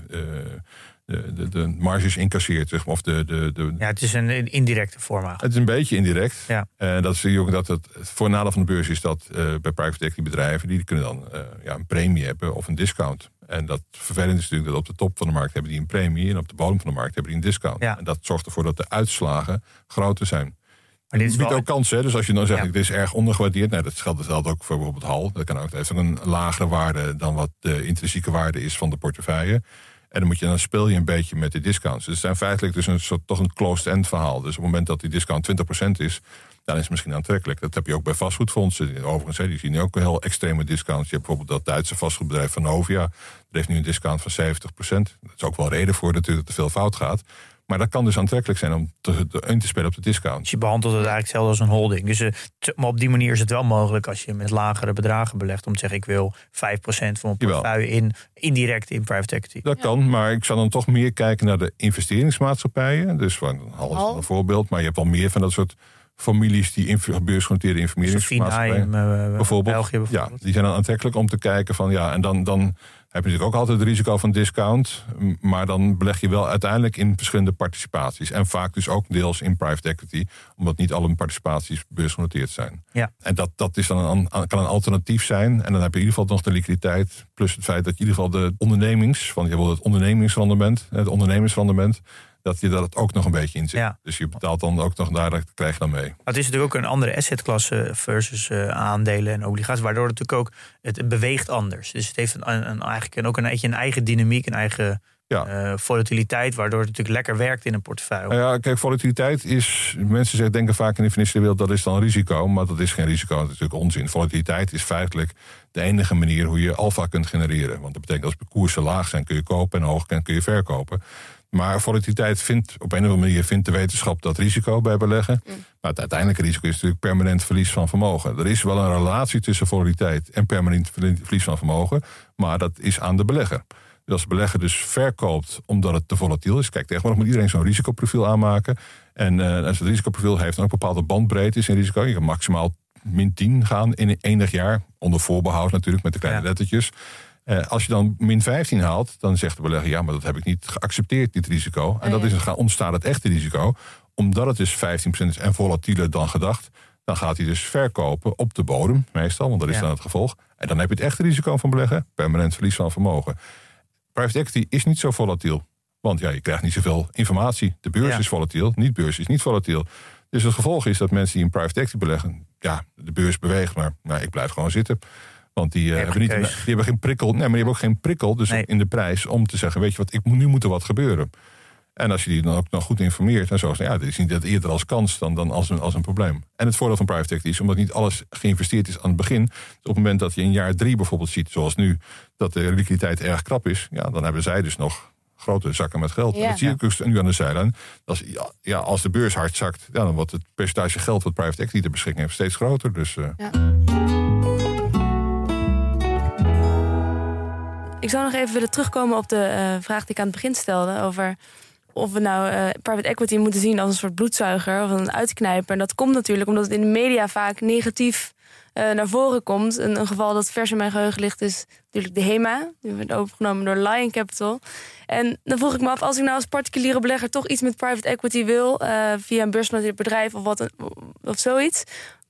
de, de, de marges incasseert. Zeg maar, of de, de, de... Ja, het is een indirecte vorm Het is een beetje indirect. Ja. En dat zie je ook dat het voor nadeel van de beurs is dat uh, bij private equity bedrijven, die kunnen dan uh, ja, een premie hebben of een discount. En dat vervelend is natuurlijk dat op de top van de markt hebben die een premie en op de bodem van de markt hebben die een discount. Ja. En dat zorgt ervoor dat de uitslagen groter zijn. Maar dit biedt ook kansen. Dus als je dan zegt, ja. dit is erg ondergewaardeerd. Nou, dat geldt, dat ook voor bijvoorbeeld HAL. Dat kan ook, heeft een lagere waarde dan wat de intrinsieke waarde is van de portefeuille. En dan, moet je, dan speel je een beetje met de discounts. Dus het zijn feitelijk dus een soort, toch een closed-end verhaal. Dus op het moment dat die discount 20% is, dan is het misschien aantrekkelijk. Dat heb je ook bij vastgoedfondsen. Overigens, die zien ook heel extreme discounts. Je hebt bijvoorbeeld dat Duitse vastgoedbedrijf van Novia. Dat heeft nu een discount van 70%. Dat is ook wel reden voor dat het te veel fout gaat. Maar dat kan dus aantrekkelijk zijn om te, in te spelen op de discount. Dus je behandelt het eigenlijk zelfs als een holding. Dus, uh, maar op die manier is het wel mogelijk als je met lagere bedragen belegt... om te zeggen, ik wil 5% van mijn portefeuille in, indirect in private equity. Dat kan, maar ik zou dan toch meer kijken naar de investeringsmaatschappijen. Dus van Hal een voorbeeld, maar je hebt wel meer van dat soort families die beursgenoteerde investeringsmaatschappijen... Uh, bijvoorbeeld. België bijvoorbeeld. Ja, die zijn dan aantrekkelijk om te kijken van ja, en dan... dan heb je natuurlijk ook altijd het risico van discount. Maar dan beleg je wel uiteindelijk in verschillende participaties. En vaak dus ook deels in private equity. Omdat niet alle participaties beursgenoteerd zijn. Ja. En dat, dat is dan een, kan een alternatief zijn. En dan heb je in ieder geval nog de liquiditeit. Plus het feit dat je in ieder geval de ondernemings... Van, je het ondernemingsrendement. Het ondernemersrendement dat je dat ook nog een beetje in zit. Dus je betaalt dan ook nog daar, dat krijg je dan mee. Maar het is natuurlijk ook een andere assetklasse versus uh, aandelen en obligaties, waardoor het natuurlijk ook het beweegt anders. Dus het heeft een, een, eigenlijk ook een, een eigen dynamiek, een eigen ja. Uh, volatiliteit, waardoor het natuurlijk lekker werkt in een portefeuille. Nou ja, kijk, volatiliteit is. Mensen zeggen, denken vaak in de financiële wereld dat is dan risico, maar dat is geen risico, dat is natuurlijk onzin. Volatiliteit is feitelijk de enige manier hoe je alfa kunt genereren. Want dat betekent als de koersen laag zijn, kun je kopen en hoog kun je verkopen. Maar volatiliteit vindt op een of andere manier vindt de wetenschap dat risico bij beleggen. Mm. Maar het uiteindelijke risico is natuurlijk permanent verlies van vermogen. Er is wel een relatie tussen volatiliteit en permanent verlies van vermogen. Maar dat is aan de belegger. Dus als de belegger dus verkoopt omdat het te volatiel is. Kijk, tegenwoordig moet iedereen zo'n risicoprofiel aanmaken. En uh, als het risicoprofiel heeft dan ook bepaalde bandbreedte in risico. Je kan maximaal min 10 gaan in enig jaar. Onder voorbehoud natuurlijk met de kleine lettertjes. Uh, als je dan min 15 haalt, dan zegt de belegger: ja, maar dat heb ik niet geaccepteerd, dit risico. En dat is, dan ontstaat het echte risico. Omdat het dus 15% is en volatieler dan gedacht, dan gaat hij dus verkopen op de bodem, meestal, want dat is dan het gevolg. En dan heb je het echte risico van beleggen, permanent verlies van vermogen. Private equity is niet zo volatiel. Want ja, je krijgt niet zoveel informatie. De beurs is volatiel, niet beurs is niet volatiel. Dus het gevolg is dat mensen die in private equity beleggen, ja, de beurs beweegt, maar nou, ik blijf gewoon zitten. Want die, uh, hebben, niet, die hebben geen prikkel. Nee, maar die hebben ook geen prikkel dus in de prijs om te zeggen: Weet je wat, ik, nu moet er wat gebeuren. En als je die dan ook nog goed informeert en zo, ja, dit is niet dat eerder als kans dan, dan als, een, als een probleem. En het voordeel van private equity is, omdat niet alles geïnvesteerd is aan het begin. Dus op het moment dat je in jaar drie bijvoorbeeld ziet, zoals nu, dat de liquiditeit erg krap is, ja, dan hebben zij dus nog grote zakken met geld. Ja. Dat zie ik nu aan de zijlijn. Als, ja, als de beurs hard zakt, ja, dan wordt het percentage geld wat private equity ter beschikking heeft steeds groter. Dus, uh... Ik zou nog even willen terugkomen op de uh, vraag die ik aan het begin stelde over of we nou uh, private equity moeten zien als een soort bloedzuiger of een uitknijper. En dat komt natuurlijk omdat het in de media vaak negatief uh, naar voren komt. Een, geval dat vers in mijn geheugen ligt is natuurlijk de HEMA. Die werd overgenomen door Lion Capital. En dan vroeg ik me af, als ik nou als particuliere belegger toch iets met private equity wil, via een beursgenoteerd bedrijf of, wat, of zoiets,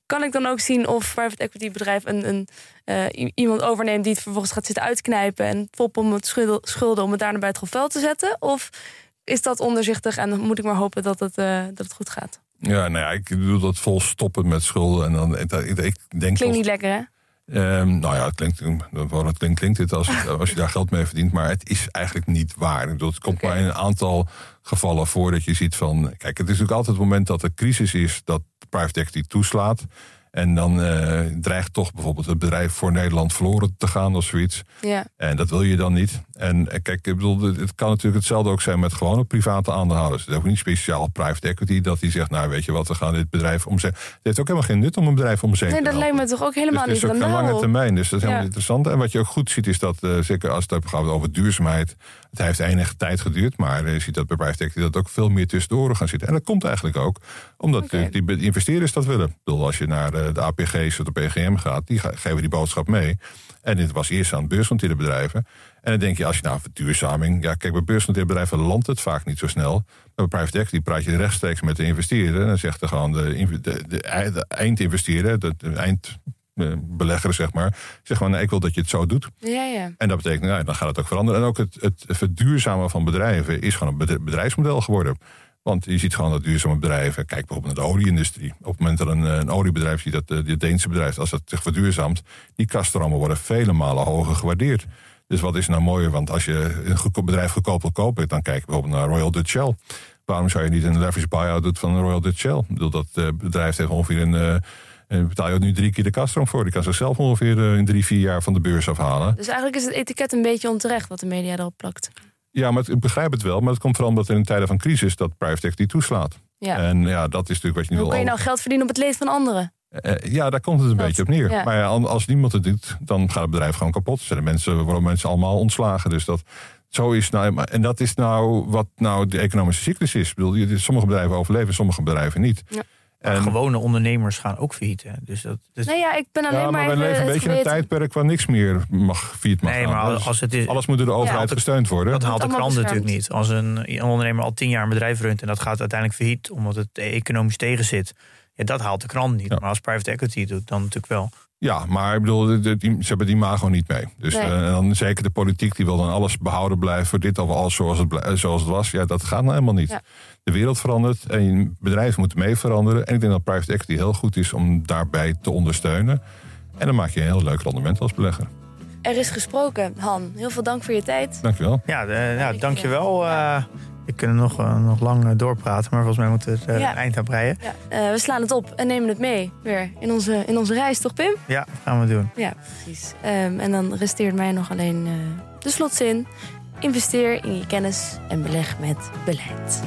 kan ik dan ook zien of private equity bedrijf een, een uh, iemand overneemt die het vervolgens gaat zitten uitknijpen en foppen om het schulden om het daarna bij het grof te zetten? Of is dat onderzichtig en dan moet ik maar hopen dat het, uh, dat het goed gaat? Ja, nou ja, ik doe dat vol stoppen met schulden. En dan, ik, ik denk Klinkt niet lekker, hè? Um, nou ja, het klinkt, het klinkt, klinkt het als, als je daar geld mee verdient, maar het is eigenlijk niet waar. Ik bedoel, het komt maar in een aantal gevallen voor dat je ziet van. Kijk, het is natuurlijk altijd het moment dat er crisis is dat private equity toeslaat. En dan uh, dreigt toch bijvoorbeeld het bedrijf voor Nederland verloren te gaan of zoiets. Ja. En dat wil je dan niet. En kijk, ik bedoel, het kan natuurlijk hetzelfde ook zijn met gewone private aandeelhouders. Het is ook niet speciaal private equity dat die zegt, nou weet je wat, we gaan dit bedrijf omzetten. Het heeft ook helemaal geen nut om een bedrijf omzetten. Nee, dat lijkt me toch ook helemaal dus niet. Het is ook een lange termijn, dus dat is helemaal Ja. interessant. En wat je ook goed ziet is dat, uh, zeker als het gaat over duurzaamheid, het heeft enige tijd geduurd, maar je ziet dat bij private equity dat ook veel meer tussendoor gaan zitten. En dat komt eigenlijk ook omdat Oké. die, die investeerders dat willen. Ik bedoel, als je naar eh, de APG's of de PGM gaat, die ge- geven die boodschap mee. En dit was eerst aan beursgenoteerde bedrijven. En dan denk je, als je nou verduurzaming... Ja, kijk, bij beursgenoteerde bedrijven landt het vaak niet zo snel. Maar bij private equity praat je rechtstreeks met de investeerder. En dan zegt er gewoon de, de, de, de eindinvesteerder, de, de eindbelegger, zeg maar... Zeg gewoon, nee, ik wil dat je het zo doet. Ja, ja. En dat betekent, nou, dan gaat het ook veranderen. En ook het, het verduurzamen van bedrijven is gewoon een bedri- bedrijfsmodel geworden. Want je ziet gewoon dat duurzame bedrijven, kijk bijvoorbeeld naar de olieindustrie. Op het moment dat een, een oliebedrijf ziet dat eh, dit Deense bedrijf, als dat zich verduurzaamt, die kaststromen worden vele malen hoger gewaardeerd. Dus wat is nou mooier? Want als je een bedrijf goedkoop wil kopen, dan kijk je bijvoorbeeld naar Royal Dutch Shell. Waarom zou je niet een leverage buyout doen van Royal Dutch Shell? Ik bedoel, dat eh, bedrijf heeft ongeveer een. Eh, eh, betaal je nu drie keer de kaststroom voor. Die kan zichzelf ongeveer eh, in drie, vier jaar van de beurs afhalen. Dus eigenlijk is het etiket een beetje onterecht wat de media erop plakt. Ja, maar het- ik begrijp het wel. Maar het komt vooral omdat er in tijden van crisis dat private equity toeslaat. Ja. En ja, dat is natuurlijk wat je nu Hoe kun je nou geld verdienen op het leed van anderen? Eh, ja, daar komt het een Dat, beetje op neer. ja. Maar ja, als niemand het doet, dan gaat het bedrijf gewoon kapot. Zijn de mensen, worden mensen allemaal ontslagen. Dus dat, zo is nou, en dat is nou wat nou de economische cyclus is. Ik bedoel, sommige bedrijven overleven, sommige bedrijven niet. Ja. Maar En, gewone ondernemers gaan ook failliet. Hè? Dus dat, dus, Nee, ja, ik ben alleen ja, maar maar we even leven een beetje in een tijdperk waar niks meer mag failliet mag nee, gaan. maar Dus als het is, alles moet door de overheid Ja. gesteund worden. dat haalt de krant natuurlijk niet. Als een, een ondernemer al tien jaar een bedrijf runt en dat gaat uiteindelijk failliet omdat het economisch tegen zit. Ja, dat haalt de krant niet. Ja. Maar als private equity het doet, dan natuurlijk wel. Ja, maar ik bedoel, de- de- die, ze hebben die imago niet mee. Dus Nee. eh, dan zeker de politiek, die wil dan alles behouden blijven voor dit of alles zoals het, blij- zoals het was. Ja, dat gaat nou helemaal niet. Ja. De wereld verandert en bedrijven moeten mee veranderen. En ik denk dat private equity heel goed is om daarbij te ondersteunen. En dan maak je een heel leuk rendement als belegger. Er is gesproken, Han. Heel veel dank voor je tijd. Dankjewel. Ja, de, ja ik, dankjewel. ja. We kunnen nog, eh, nog lang eh, doorpraten, maar volgens mij moeten we het eh, Ja. eind aan breien. Ja, we slaan het op en nemen het mee weer in onze, in onze reis, toch Pim? Ja, gaan we doen. Ja, precies. Ehm, en dan resteert mij nog alleen eh, de slotzin. Investeer in je kennis en beleg met beleid.